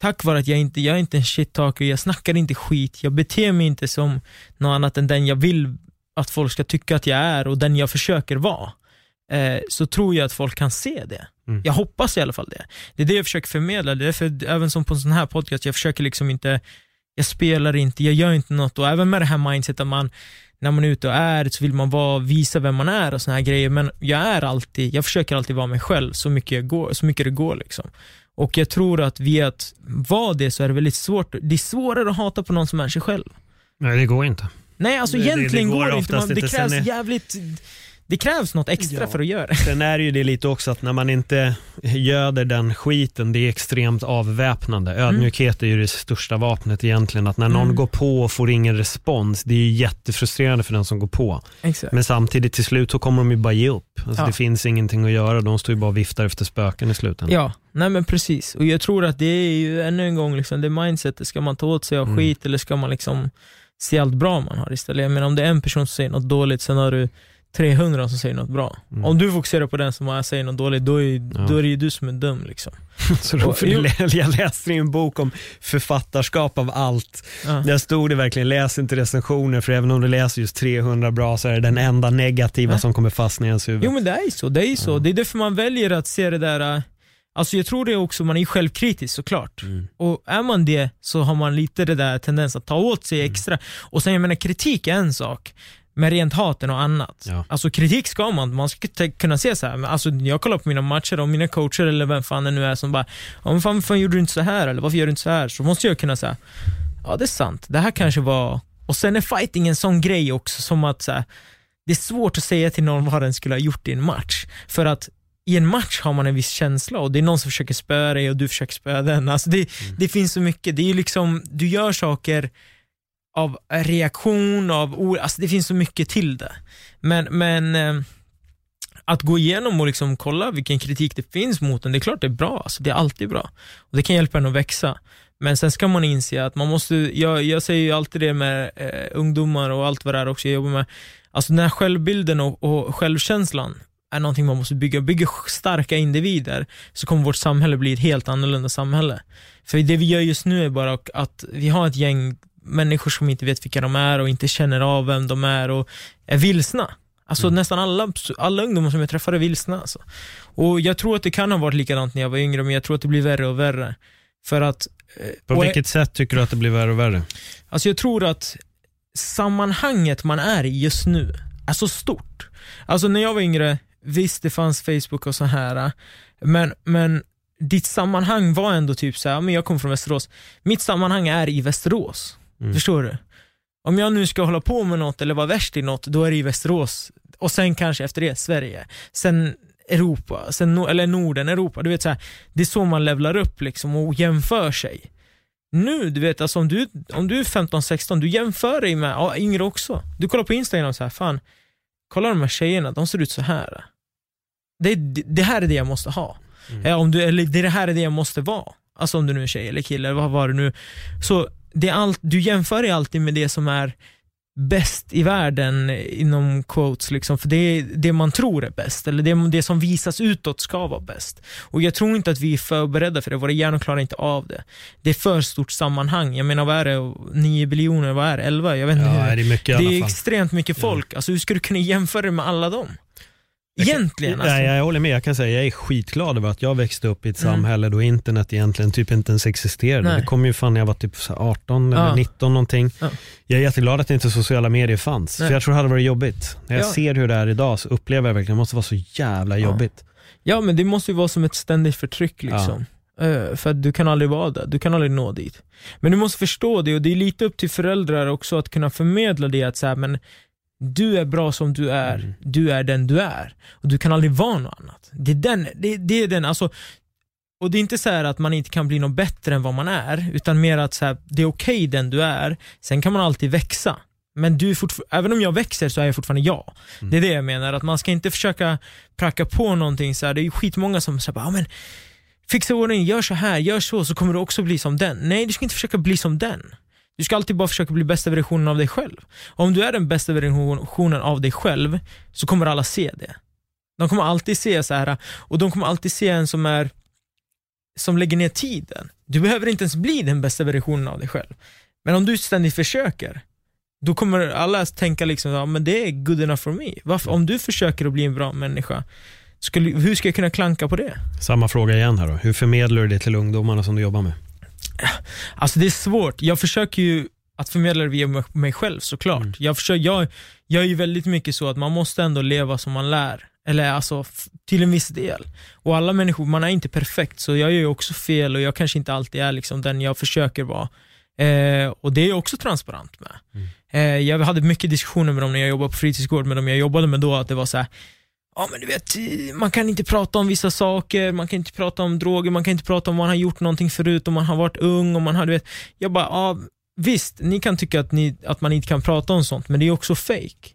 B: tack vare att jag inte, jag är inte en shit-talker, jag snackar inte skit, jag beter mig inte som något annat än den jag vill att folk ska tycka att jag är och den jag försöker vara. Eh, så tror jag att folk kan se det.
A: Mm.
B: Jag hoppas i alla fall det. Det är det jag försöker förmedla, det är därför även som på en sån här podcast, jag försöker liksom inte, jag spelar inte, jag gör inte något och även med det här mindset att man, när man är ute och är så vill man vara, visa vem man är och såna här grejer, men jag är alltid, jag försöker alltid vara mig själv så mycket, jag går, så mycket det går liksom. Och jag tror att via att vara det så är det väldigt svårt, det är svårare att hata på någon som är sig själv.
A: Nej, det går inte.
B: Nej, alltså
A: Det- det- det
B: egentligen
A: går
B: går det inte. Man, det krävs jävligt... det krävs något extra
A: Ja.
B: för att göra det.
A: Sen är det ju det lite också att när man inte göder den skiten, det är extremt avväpnande. Ödmjukhet är ju det största vapnet egentligen. Att när någon
B: Mm.
A: går på och får ingen respons, det är ju jättefrustrerande för den som går på.
B: Exakt.
A: Men samtidigt till slut så kommer de ju bara ge upp. Alltså
B: Ja.
A: Det finns ingenting att göra, de står ju bara och viftar efter spöken i slutändan.
B: Ja, nej men precis. Och jag tror att det är ju ännu en gång, liksom, det mindsetet, ska man ta åt sig av
A: Mm.
B: skit eller ska man liksom se allt bra man har istället? Jag menar om det är en person som säger något dåligt, sen har du 300 som säger något bra.
A: Mm.
B: Om du fokuserar på den som säger något dåligt, då är,
A: Ja.
B: då är det ju du som är dum. Liksom.
A: Så då, för jag läste en bok om författarskap av allt.
B: Ja.
A: Där stod det verkligen, läs inte recensioner för även om du läser just 300 bra så är det den enda negativa
B: Ja.
A: som kommer fastna i ens huvud.
B: Jo men det är ju så, det är ju så.
A: Ja.
B: Det är därför man väljer att se det där, äh, alltså jag tror det är också, man är självkritisk såklart.
A: Mm.
B: Och är man det så har man lite det där tendens att ta åt sig
A: Mm.
B: extra. Och sen jag menar kritik är en sak, men rent hat är något annat.
A: Ja.
B: Alltså kritik ska man, man ska kunna se så här. Men alltså, jag kollar på mina matcher och mina coacher eller vem fan det nu är som bara, men fan, fan gjorde du inte så här eller varför gör du inte så här? Så måste jag kunna säga, ja det är sant, det här kanske var, och sen är fighting en sån grej också som att så här, det är svårt att säga till någon vad den skulle ha gjort i en match. För att i en match har man en viss känsla och det är någon som försöker spöa dig och du försöker spöa den. Alltså det, det finns så mycket, det är ju liksom, du gör saker av reaktion, av ord, alltså det finns så mycket till det. Men, men eh, att gå igenom och liksom kolla vilken kritik det finns mot den, det är klart det är bra, alltså det är alltid bra. Och det kan hjälpa en att växa. Men sen ska man inse att man måste, jag, jag säger ju alltid det med eh, ungdomar och allt vad det är också jag jobbar med, alltså den här självbilden och, och självkänslan är någonting man måste bygga. Bygger starka individer så kommer vårt samhälle bli ett helt annorlunda samhälle. För det vi gör just nu är bara att vi har ett gäng människor som inte vet vilka de är och inte känner av vem de är och är vilsna. Alltså nästan alla, alla ungdomar som jag träffar är vilsna. Alltså. Och jag tror att det kan ha varit likadant när jag var yngre, men jag tror att det blir värre och värre. För att... eh,
A: På vilket sätt tycker du att det blir värre och värre?
B: Alltså jag tror att sammanhanget man är i just nu är så stort. Alltså när jag var yngre, visst det fanns Facebook och så här, men, men ditt sammanhang var ändå typ så här, men jag kommer från Västerås, mitt sammanhang är i Västerås.
A: Mm.
B: Förstår du? Om jag nu ska hålla på med något eller vara värst i något, då är det i Västerås. Och sen kanske efter det Sverige. Sen Europa, sen, no- eller Norden, Europa. Du vet så här, Det är så man levlar upp liksom och jämför sig. Nu, du vet, alltså om du, om du är 15-16, du jämför dig med ja, yngre också. Du kollar på Instagram och så här, fan, kolla de här tjejerna, de ser ut så här. Det, det, det här är det jag måste ha.
A: Mm.
B: Om du, eller det här är det jag måste vara. Alltså om du nu är tjej eller kille, eller vad var det nu. Så det är allt, du jämför dig alltid med det som är bäst i världen inom quotes, liksom, för det är det man tror är bäst, eller det, det som visas utåt ska vara bäst. Och jag tror inte att vi är förberedda för det, våra hjärnor klarar inte av det. Det är för stort sammanhang, jag menar vad är det, 9 biljoner, vad är det, 11? Jag vet inte
A: Ja,
B: hur.
A: det är mycket
B: Det är extremt mycket folk, alltså hur ska du kunna jämföra det med alla dem? Egentligen alltså.
A: Nej, jag håller med. Jag kan säga jag är skitglad över att jag växte upp i ett
B: Mm.
A: samhälle då internet egentligen typ inte ens existerade.
B: Nej.
A: Det kom ju fan när jag var typ så här 18 eller
B: Ja.
A: 19 någonting.
B: Ja.
A: Jag är jätteglad att inte sociala medier fanns.
B: Nej.
A: För jag tror det hade varit jobbigt. När jag
B: Ja.
A: ser hur det är idag så upplever jag verkligen det måste vara så jävla jobbigt.
B: Ja men det måste ju vara som ett ständigt förtryck liksom. Eh, för att du kan aldrig vara där, du kan aldrig nå dit. Men du måste förstå det och det är lite upp till föräldrar också att kunna förmedla det att säga men du är bra som du är,
A: Mm.
B: du är den du är. Och du kan aldrig vara något annat. Det är den, det, det är den, alltså och det är inte så här att man inte kan bli något bättre än vad man är, utan mer att så här, det är okej den du är, sen kan man alltid växa. Men du även om jag växer så är jag fortfarande jag.
A: Mm.
B: Det är det jag menar, att man ska inte försöka pracka på någonting så här. det är skitmånga som säger ja, men fixa ordning, gör så här, gör så, så kommer du också bli som den. Nej, du ska inte försöka bli som den. Du ska alltid bara försöka bli bästa versionen av dig själv. Och om du är den bästa versionen av dig själv, så kommer alla se det. De kommer alltid se så här och de kommer alltid se en som är som lägger ner tiden. Du behöver inte ens bli den bästa versionen av dig själv. Men om du ständigt försöker, då kommer alla tänka liksom, ja men det är good enough for me. Varför, om du försöker att bli en bra människa, skulle, hur ska jag kunna klanka på det?
A: Samma fråga igen här då. Hur förmedlar du det till ungdomarna som du jobbar med?
B: Alltså det är svårt. Jag försöker ju att förmedla det via mig- själv såklart.
A: Mm.
B: Jag, försöker, jag, jag är ju väldigt mycket så att man måste ändå leva som man lär. Eller alltså till en viss del. Och alla människor, man är inte perfekt så jag gör ju också fel och jag kanske inte alltid är liksom den jag försöker vara. Eh, och det är jag också transparent med. Eh, jag hade mycket diskussioner med dem när jag jobbade på fritidsgård, med dem jag jobbade med då, att det var så här, ja men du vet, man kan inte prata om vissa saker, man kan inte prata om droger, man kan inte prata om man har gjort någonting förut, om man har varit ung, om man har, du vet. Jag bara, ja visst, ni kan tycka att, ni, att man inte kan prata om sånt, men det är också fake.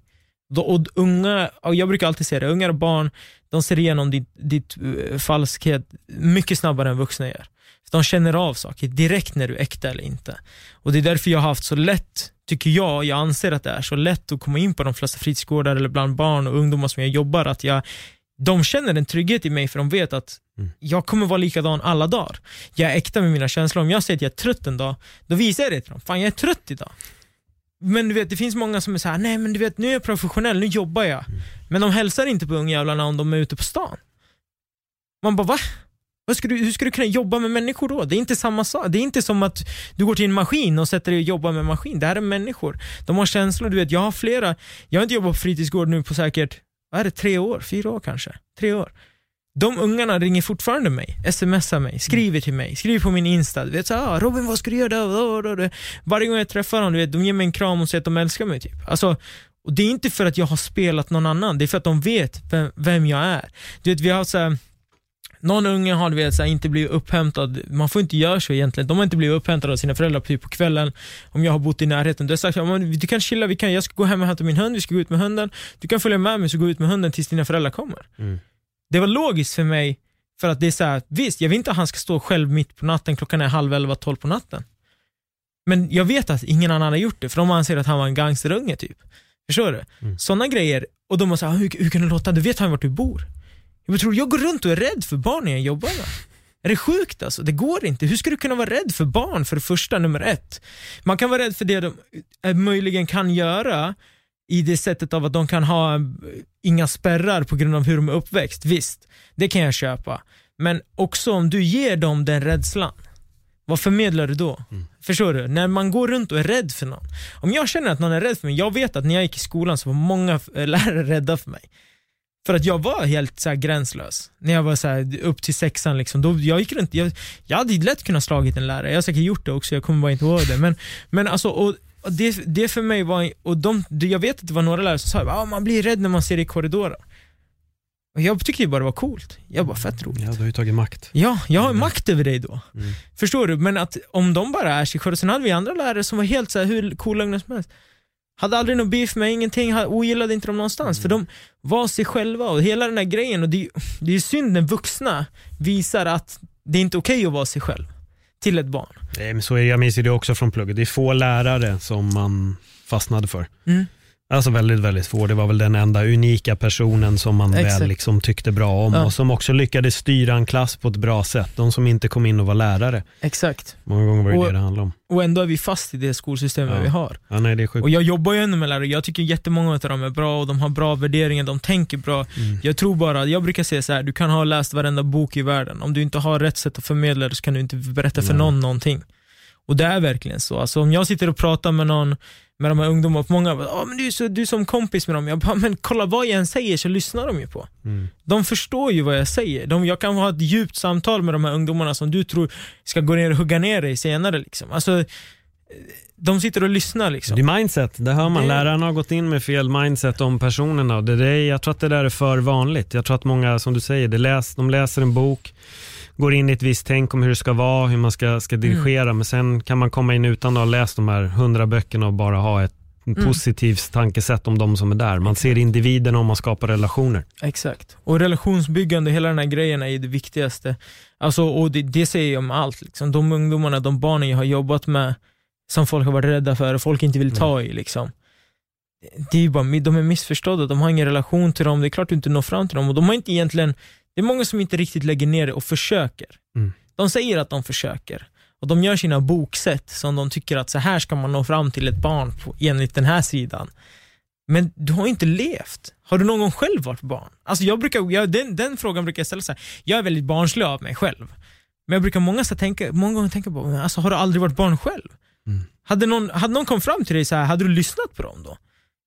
B: Då, och unga, och jag brukar alltid säga det, unga barn, de ser igenom ditt, ditt eh, falskhet mycket snabbare än vuxna gör. De känner av saker direkt när du är äkta eller inte. Och det är därför jag har haft så lätt, tycker jag, jag anser att det är så lätt att komma in på de flesta fritidsgårdar eller bland barn och ungdomar som jag jobbar, att jag de känner en trygghet i mig för de vet att mm. jag kommer vara likadan alla dagar. Jag är äkta med mina känslor. Om jag säger att jag är trött en dag, då visar jag det till dem. Fan jag är trött idag. Men du vet, det finns många som är såhär, nej men du vet, nu är jag professionell, nu jobbar jag. Mm. Men de hälsar inte på ungjävlarna om de är ute på stan. Man bara, va? Vad ska du, hur ska du kunna jobba med människor då? Det är inte samma sak. Det är inte som att du går till en maskin och sätter dig och jobbar med maskin. Det här är människor. De har känslor. Du vet, jag har flera, jag har inte jobbat på fritidsgård nu på säkert, vad är det, tre år? Fyra år kanske? Tre år. De ungarna ringer fortfarande mig, smsar mig, skriver till mig, skriver på min Insta. Du vet så ah, Robin vad ska du göra? Då? Varje gång jag träffar dem, du vet, de ger mig en kram och säger att de älskar mig. Typ. Alltså, och det är inte för att jag har spelat någon annan, det är för att de vet vem, vem jag är. Du vet, vi har så här, någon unge har vet, så här, inte blivit upphämtad, man får inte göra så egentligen. De har inte blivit upphämtade av sina föräldrar typ på kvällen, om jag har bott i närheten. Du har sagt du kan chilla, vi kan, jag ska gå hem och hämta min hund, vi ska gå ut med hunden. Du kan följa med mig så gå ut med hunden tills dina föräldrar kommer. Mm. Det var logiskt för mig, för att det är så här, visst, jag vill inte att han ska stå själv mitt på natten, klockan är halv elva, tolv på natten. Men jag vet att ingen annan har gjort det, för de anser att han var en gangsterunge typ. Förstår du? Mm. Sådana grejer, och de har sagt, hur, hur kan du låta, du vet han vart du bor. Jag tror jag går runt och är rädd för barnen jag jobbar med. Är det sjukt alltså? Det går inte. Hur ska du kunna vara rädd för barn för det första, nummer ett? Man kan vara rädd för det de eh, möjligen kan göra i det sättet av att de kan ha eh, inga spärrar på grund av hur de är uppväxt. Visst, det kan jag köpa. Men också om du ger dem den rädslan, vad förmedlar du då? Mm. Förstår du? När man går runt och är rädd för någon. Om jag känner att någon är rädd för mig, jag vet att när jag gick i skolan så var många lärare rädda för mig. För att jag var helt så gränslös. När jag var så här, upp till sexan, liksom, då, jag gick runt, jag, jag hade lätt kunnat slagit en lärare, jag har säkert gjort det också, jag kommer bara inte ihåg det. Men, men alltså, och, och det, det för mig var, och de, jag vet att det var några lärare som sa att ah, man blir rädd när man ser det i korridorer. Och jag tyckte bara det var coolt. Jag bara, fett roligt.
A: Ja, du har ju tagit makt.
B: Ja, jag har mm. makt över dig då. Mm. Förstår du? Men att om de bara är sig själva, sen hade vi andra lärare som var helt så här, hur coola som helst. Hade aldrig någon beef med ingenting, ogillade inte dem någonstans. Mm. För de var sig själva och hela den här grejen. Och det, det är synd när vuxna visar att det är inte okej okay att vara sig själv till ett barn.
A: Nej, men så är jag minns det också från plugget. Det är få lärare som man fastnade för. Mm. Alltså väldigt, väldigt få. Det var väl den enda unika personen som man Exakt. väl liksom tyckte bra om ja. och som också lyckades styra en klass på ett bra sätt. De som inte kom in och var lärare.
B: Exakt.
A: Många gånger var det och, det det handlade om.
B: Och ändå är vi fast i det skolsystemet
A: ja.
B: vi har.
A: Ja, nej, det är sjukt.
B: Och jag jobbar ju ändå med lärare, jag tycker jättemånga av dem är bra och de har bra värderingar, de tänker bra. Mm. Jag tror bara, jag brukar säga så här, du kan ha läst varenda bok i världen, om du inte har rätt sätt att förmedla det så kan du inte berätta för nej. någon någonting. Och det är verkligen så. Alltså, om jag sitter och pratar med någon med de här ungdomarna, många bara, ah, men du, är så, du är som kompis med dem. Jag bara, men kolla vad jag än säger så lyssnar de ju på. Mm. De förstår ju vad jag säger. De, jag kan ha ett djupt samtal med de här ungdomarna som du tror ska gå ner och hugga ner dig senare. Liksom. Alltså, de sitter och lyssnar. Liksom.
A: Det är mindset, det hör man. Det... Lärarna har gått in med fel mindset om personerna. Det där, jag tror att det där är för vanligt. Jag tror att många, som du säger, det läs, de läser en bok, går in i ett visst tänk om hur det ska vara, hur man ska, ska mm. dirigera, mm. men sen kan man komma in utan att ha läst de här hundra böckerna och bara ha ett mm. positivt tankesätt om de som är där. Man ser individen och man skapar relationer.
B: Exakt. Och relationsbyggande, hela den här grejen är det viktigaste. Alltså, och det, det säger jag om allt. Liksom. De ungdomarna, de barnen jag har jobbat med, som folk har varit rädda för och folk inte vill ta i. Liksom. Det är bara, de är missförstådda, de har ingen relation till dem, det är klart du inte når fram till dem och de har inte egentligen det är många som inte riktigt lägger ner det och försöker. Mm. De säger att de försöker. Och de gör sina boksätt som de tycker att så här ska man nå fram till ett barn på, enligt den här sidan. Men du har inte levt. Har du någon gång själv varit barn? Alltså jag brukar, jag, den, den frågan brukar jag ställa så här. jag är väldigt barnslig av mig själv. Men jag brukar många, så tänka, många gånger tänka på, alltså, har du aldrig varit barn själv? Mm. Hade, någon, hade någon kommit fram till dig så här, hade du lyssnat på dem då?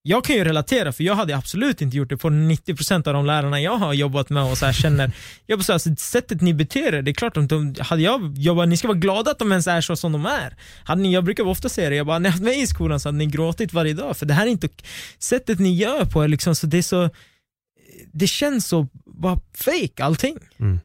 B: Jag kan ju relatera, för jag hade absolut inte gjort det på 90% av de lärarna jag har jobbat med och så här känner, jag bara så här, sättet ni beter er, det är klart att de, hade jag jobbat, ni ska vara glada att de ens är så som de är. Hade ni, jag brukar ofta säga det, jag bara, när jag haft mig i skolan så hade ni gråtit varje dag, för det här är inte, sättet ni gör på är liksom, så det är så, det känns så bara fake allting.
A: Mm.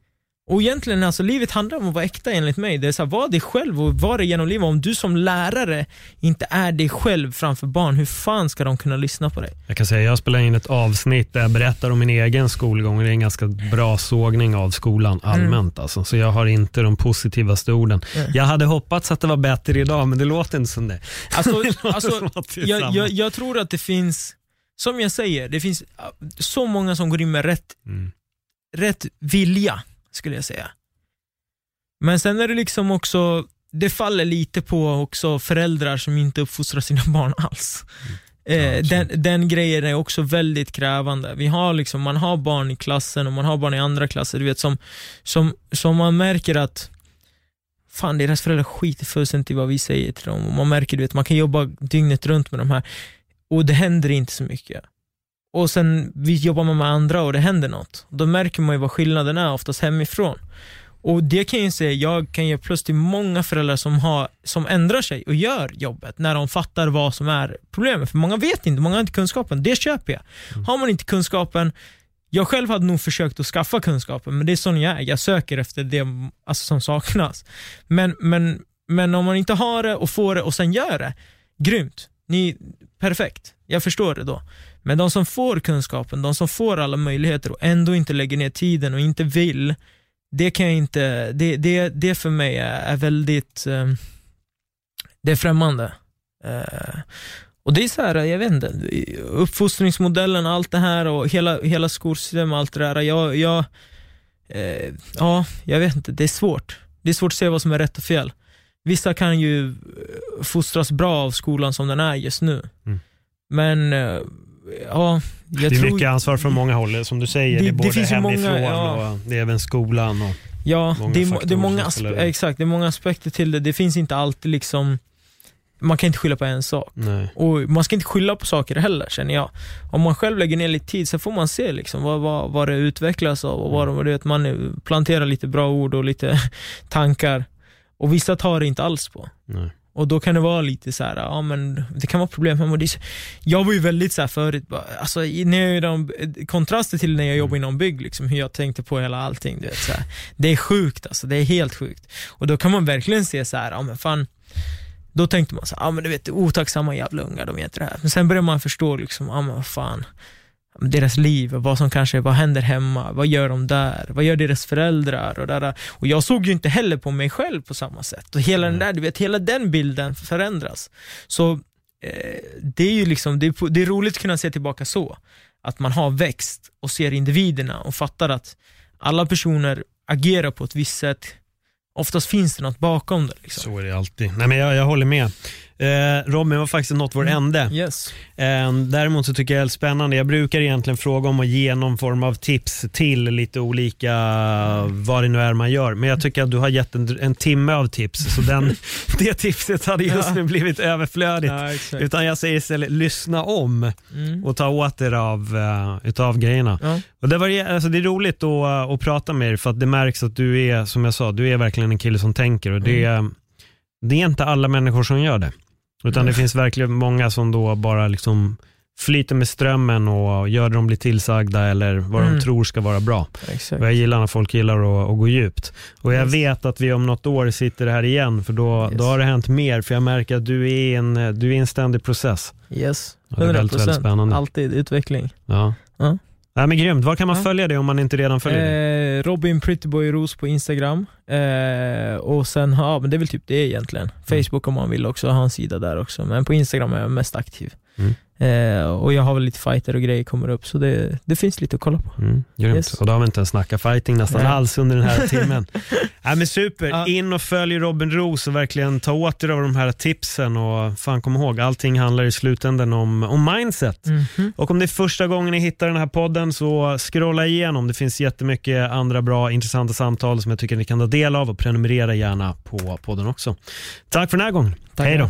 B: Och egentligen, alltså, livet handlar om att vara äkta enligt mig. Det är så här, var dig själv och var det genom livet. Om du som lärare inte är dig själv framför barn, hur fan ska de kunna lyssna på dig?
A: Jag kan säga jag spelar in ett avsnitt där jag berättar om min egen skolgång. Det är en ganska bra sågning av skolan allmänt. Alltså. Så jag har inte de positivaste orden.
B: Mm.
A: Jag hade hoppats att det var bättre idag, men det låter inte som det.
B: Alltså,
A: Det
B: alltså,
A: som det
B: jag, jag, jag tror att det finns, som jag säger, det finns äh, så många som går in med rätt,
A: Mm.
B: rätt vilja, skulle jag säga. Men sen är det liksom också, det faller lite på också föräldrar som inte uppfostrar sina barn alls. Eh, den, den grejen är också väldigt krävande. Vi har liksom, man har barn i klassen och man har barn i andra klasser, du vet, som, som, som man märker att fan deras föräldrar skiter fullständigt i vad vi säger till dem. Och man märker, du vet, man kan jobba dygnet runt med de här och det händer inte så mycket. Och sen vi jobbar man med andra och det händer något. Då märker man ju vad skillnaden är, oftast hemifrån. Och det kan jag ju säga, jag kan ge plus till många föräldrar som, har, som ändrar sig och gör jobbet när de fattar vad som är problemet. För många vet inte, många har inte kunskapen. Det köper jag. Har man inte kunskapen, jag själv hade nog försökt att skaffa kunskapen, men det är sån jag är. Jag söker efter det alltså, som saknas. Men, men, men om man inte har det och får det och sen gör det, grymt. Ni, perfekt. Jag förstår det då. Men de som får kunskapen, de som får alla möjligheter och ändå inte lägger ner tiden och inte vill, det kan jag inte, det, det, det för mig är, är väldigt, eh, det är främmande. Eh, och det är så här, jag vet inte, uppfostringsmodellen, allt det här och hela, hela skolsystemet, allt det där. Jag, jag, eh, ja, jag vet inte, det är svårt. Det är svårt att se vad som är rätt och fel. Vissa kan ju fostras bra av skolan som den är just nu.
A: Mm.
B: Men, eh, ja,
A: det är
B: tror...
A: mycket ansvar från många håll, som du säger.
B: Det-
A: Det, är
B: det
A: både
B: finns ju många,
A: hemifrån
B: ja.
A: och det är även skolan. Och,
B: Ja, det är, det är många exakt, det är många aspekter till det. Det finns inte alltid liksom, man kan inte skylla på en sak.
A: nej.
B: Och man ska inte skylla på saker heller känner jag. Om man själv lägger ner lite tid så får man se liksom vad, vad, vad det utvecklas av och vad, vad det, man planterar lite bra ord och lite tankar. Och vissa tar det inte alls på.
A: nej.
B: Och då kan det vara lite så här, ja men det kan vara problem är så- Jag var ju väldigt så här förut, bara, alltså när jag, kontraster till när jag jobbade inom bygg, liksom, hur jag tänkte på hela allting. Du vet, så här. Det är sjukt alltså, det är helt sjukt. Och då kan man verkligen se så här, ja men fan, då tänkte man så här, ja men du vet, otacksamma jävla ungar, de gör inte det här. Men sen börjar man förstå liksom, ja men vad fan, deras liv, vad som kanske, vad händer hemma, vad gör de där, vad gör deras föräldrar och där. Och jag såg ju inte heller på mig själv på samma sätt. Och hela den där, du vet, hela den bilden förändras. Så eh, det är ju liksom, det är, det är roligt att kunna se tillbaka så. Att man har växt och ser individerna och fattar att alla personer agerar på ett visst sätt. Oftast finns det något bakom det. Liksom.
A: Så är det alltid. Nej, men jag, jag håller med. Eh, Robin har faktiskt nått vår
B: Mm.
A: ände.
B: Yes.
A: Eh, däremot så tycker jag det är spännande. Jag brukar egentligen fråga om att ge någon form av tips till lite olika, vad det nu är man gör. Men jag tycker att du har gett en, en timme av tips, så den, det tipset hade just nu blivit överflödigt.
B: Ja.
A: Utan jag säger istället lyssna om
B: Mm.
A: och ta åt er av uh, utav grejerna.
B: Ja.
A: Och det, var, alltså det är roligt att, att prata med er för att det märks att du är, som jag sa, du är verkligen en kille som tänker och det,
B: Mm.
A: det är inte alla människor som gör det. Utan det finns verkligen många som då bara liksom flyter med strömmen och gör det de blir tillsagda eller vad de
B: Mm.
A: tror ska vara bra.
B: Exakt.
A: Jag gillar när folk gillar att, att gå djupt. Och jag
B: Yes.
A: vet att vi om något år sitter här igen för då,
B: Yes.
A: då har det hänt mer för jag märker att du är en, du är en ständig process.
B: Yes,
A: Ja, det är väldigt, väldigt spännande.
B: Alltid utveckling.
A: Ja.
B: Ja.
A: Nej, men grymt. Var kan man
B: Ja.
A: följa dig om man inte redan följer dig?
B: Eh, Robin Prettyboy Ros på Instagram. Eh, och sen, ja men det är väl typ det egentligen. Facebook om man vill också ha en sida där också. Men på Instagram är jag mest aktiv.
A: Mm.
B: Eh, och jag har väl lite fighter och grejer kommer upp, så det, det finns lite att kolla på.
A: Mm, grymt.
B: Yes.
A: Och då har vi inte ens snackat fighting nästan
B: Nej.
A: alls under den här timmen. Nej, men super,
B: Ja.
A: in och följ Robin Roos och verkligen ta åt er av de här tipsen och fan kom ihåg, allting handlar i slutändan om, om mindset.
B: Mhm.
A: Och om det är första gången ni hittar den här podden så scrolla igenom. Det finns jättemycket andra bra intressanta samtal som jag tycker ni kan ta del av och prenumerera gärna på podden också. Tack för den här gången.
B: Tackar.
A: Hej då.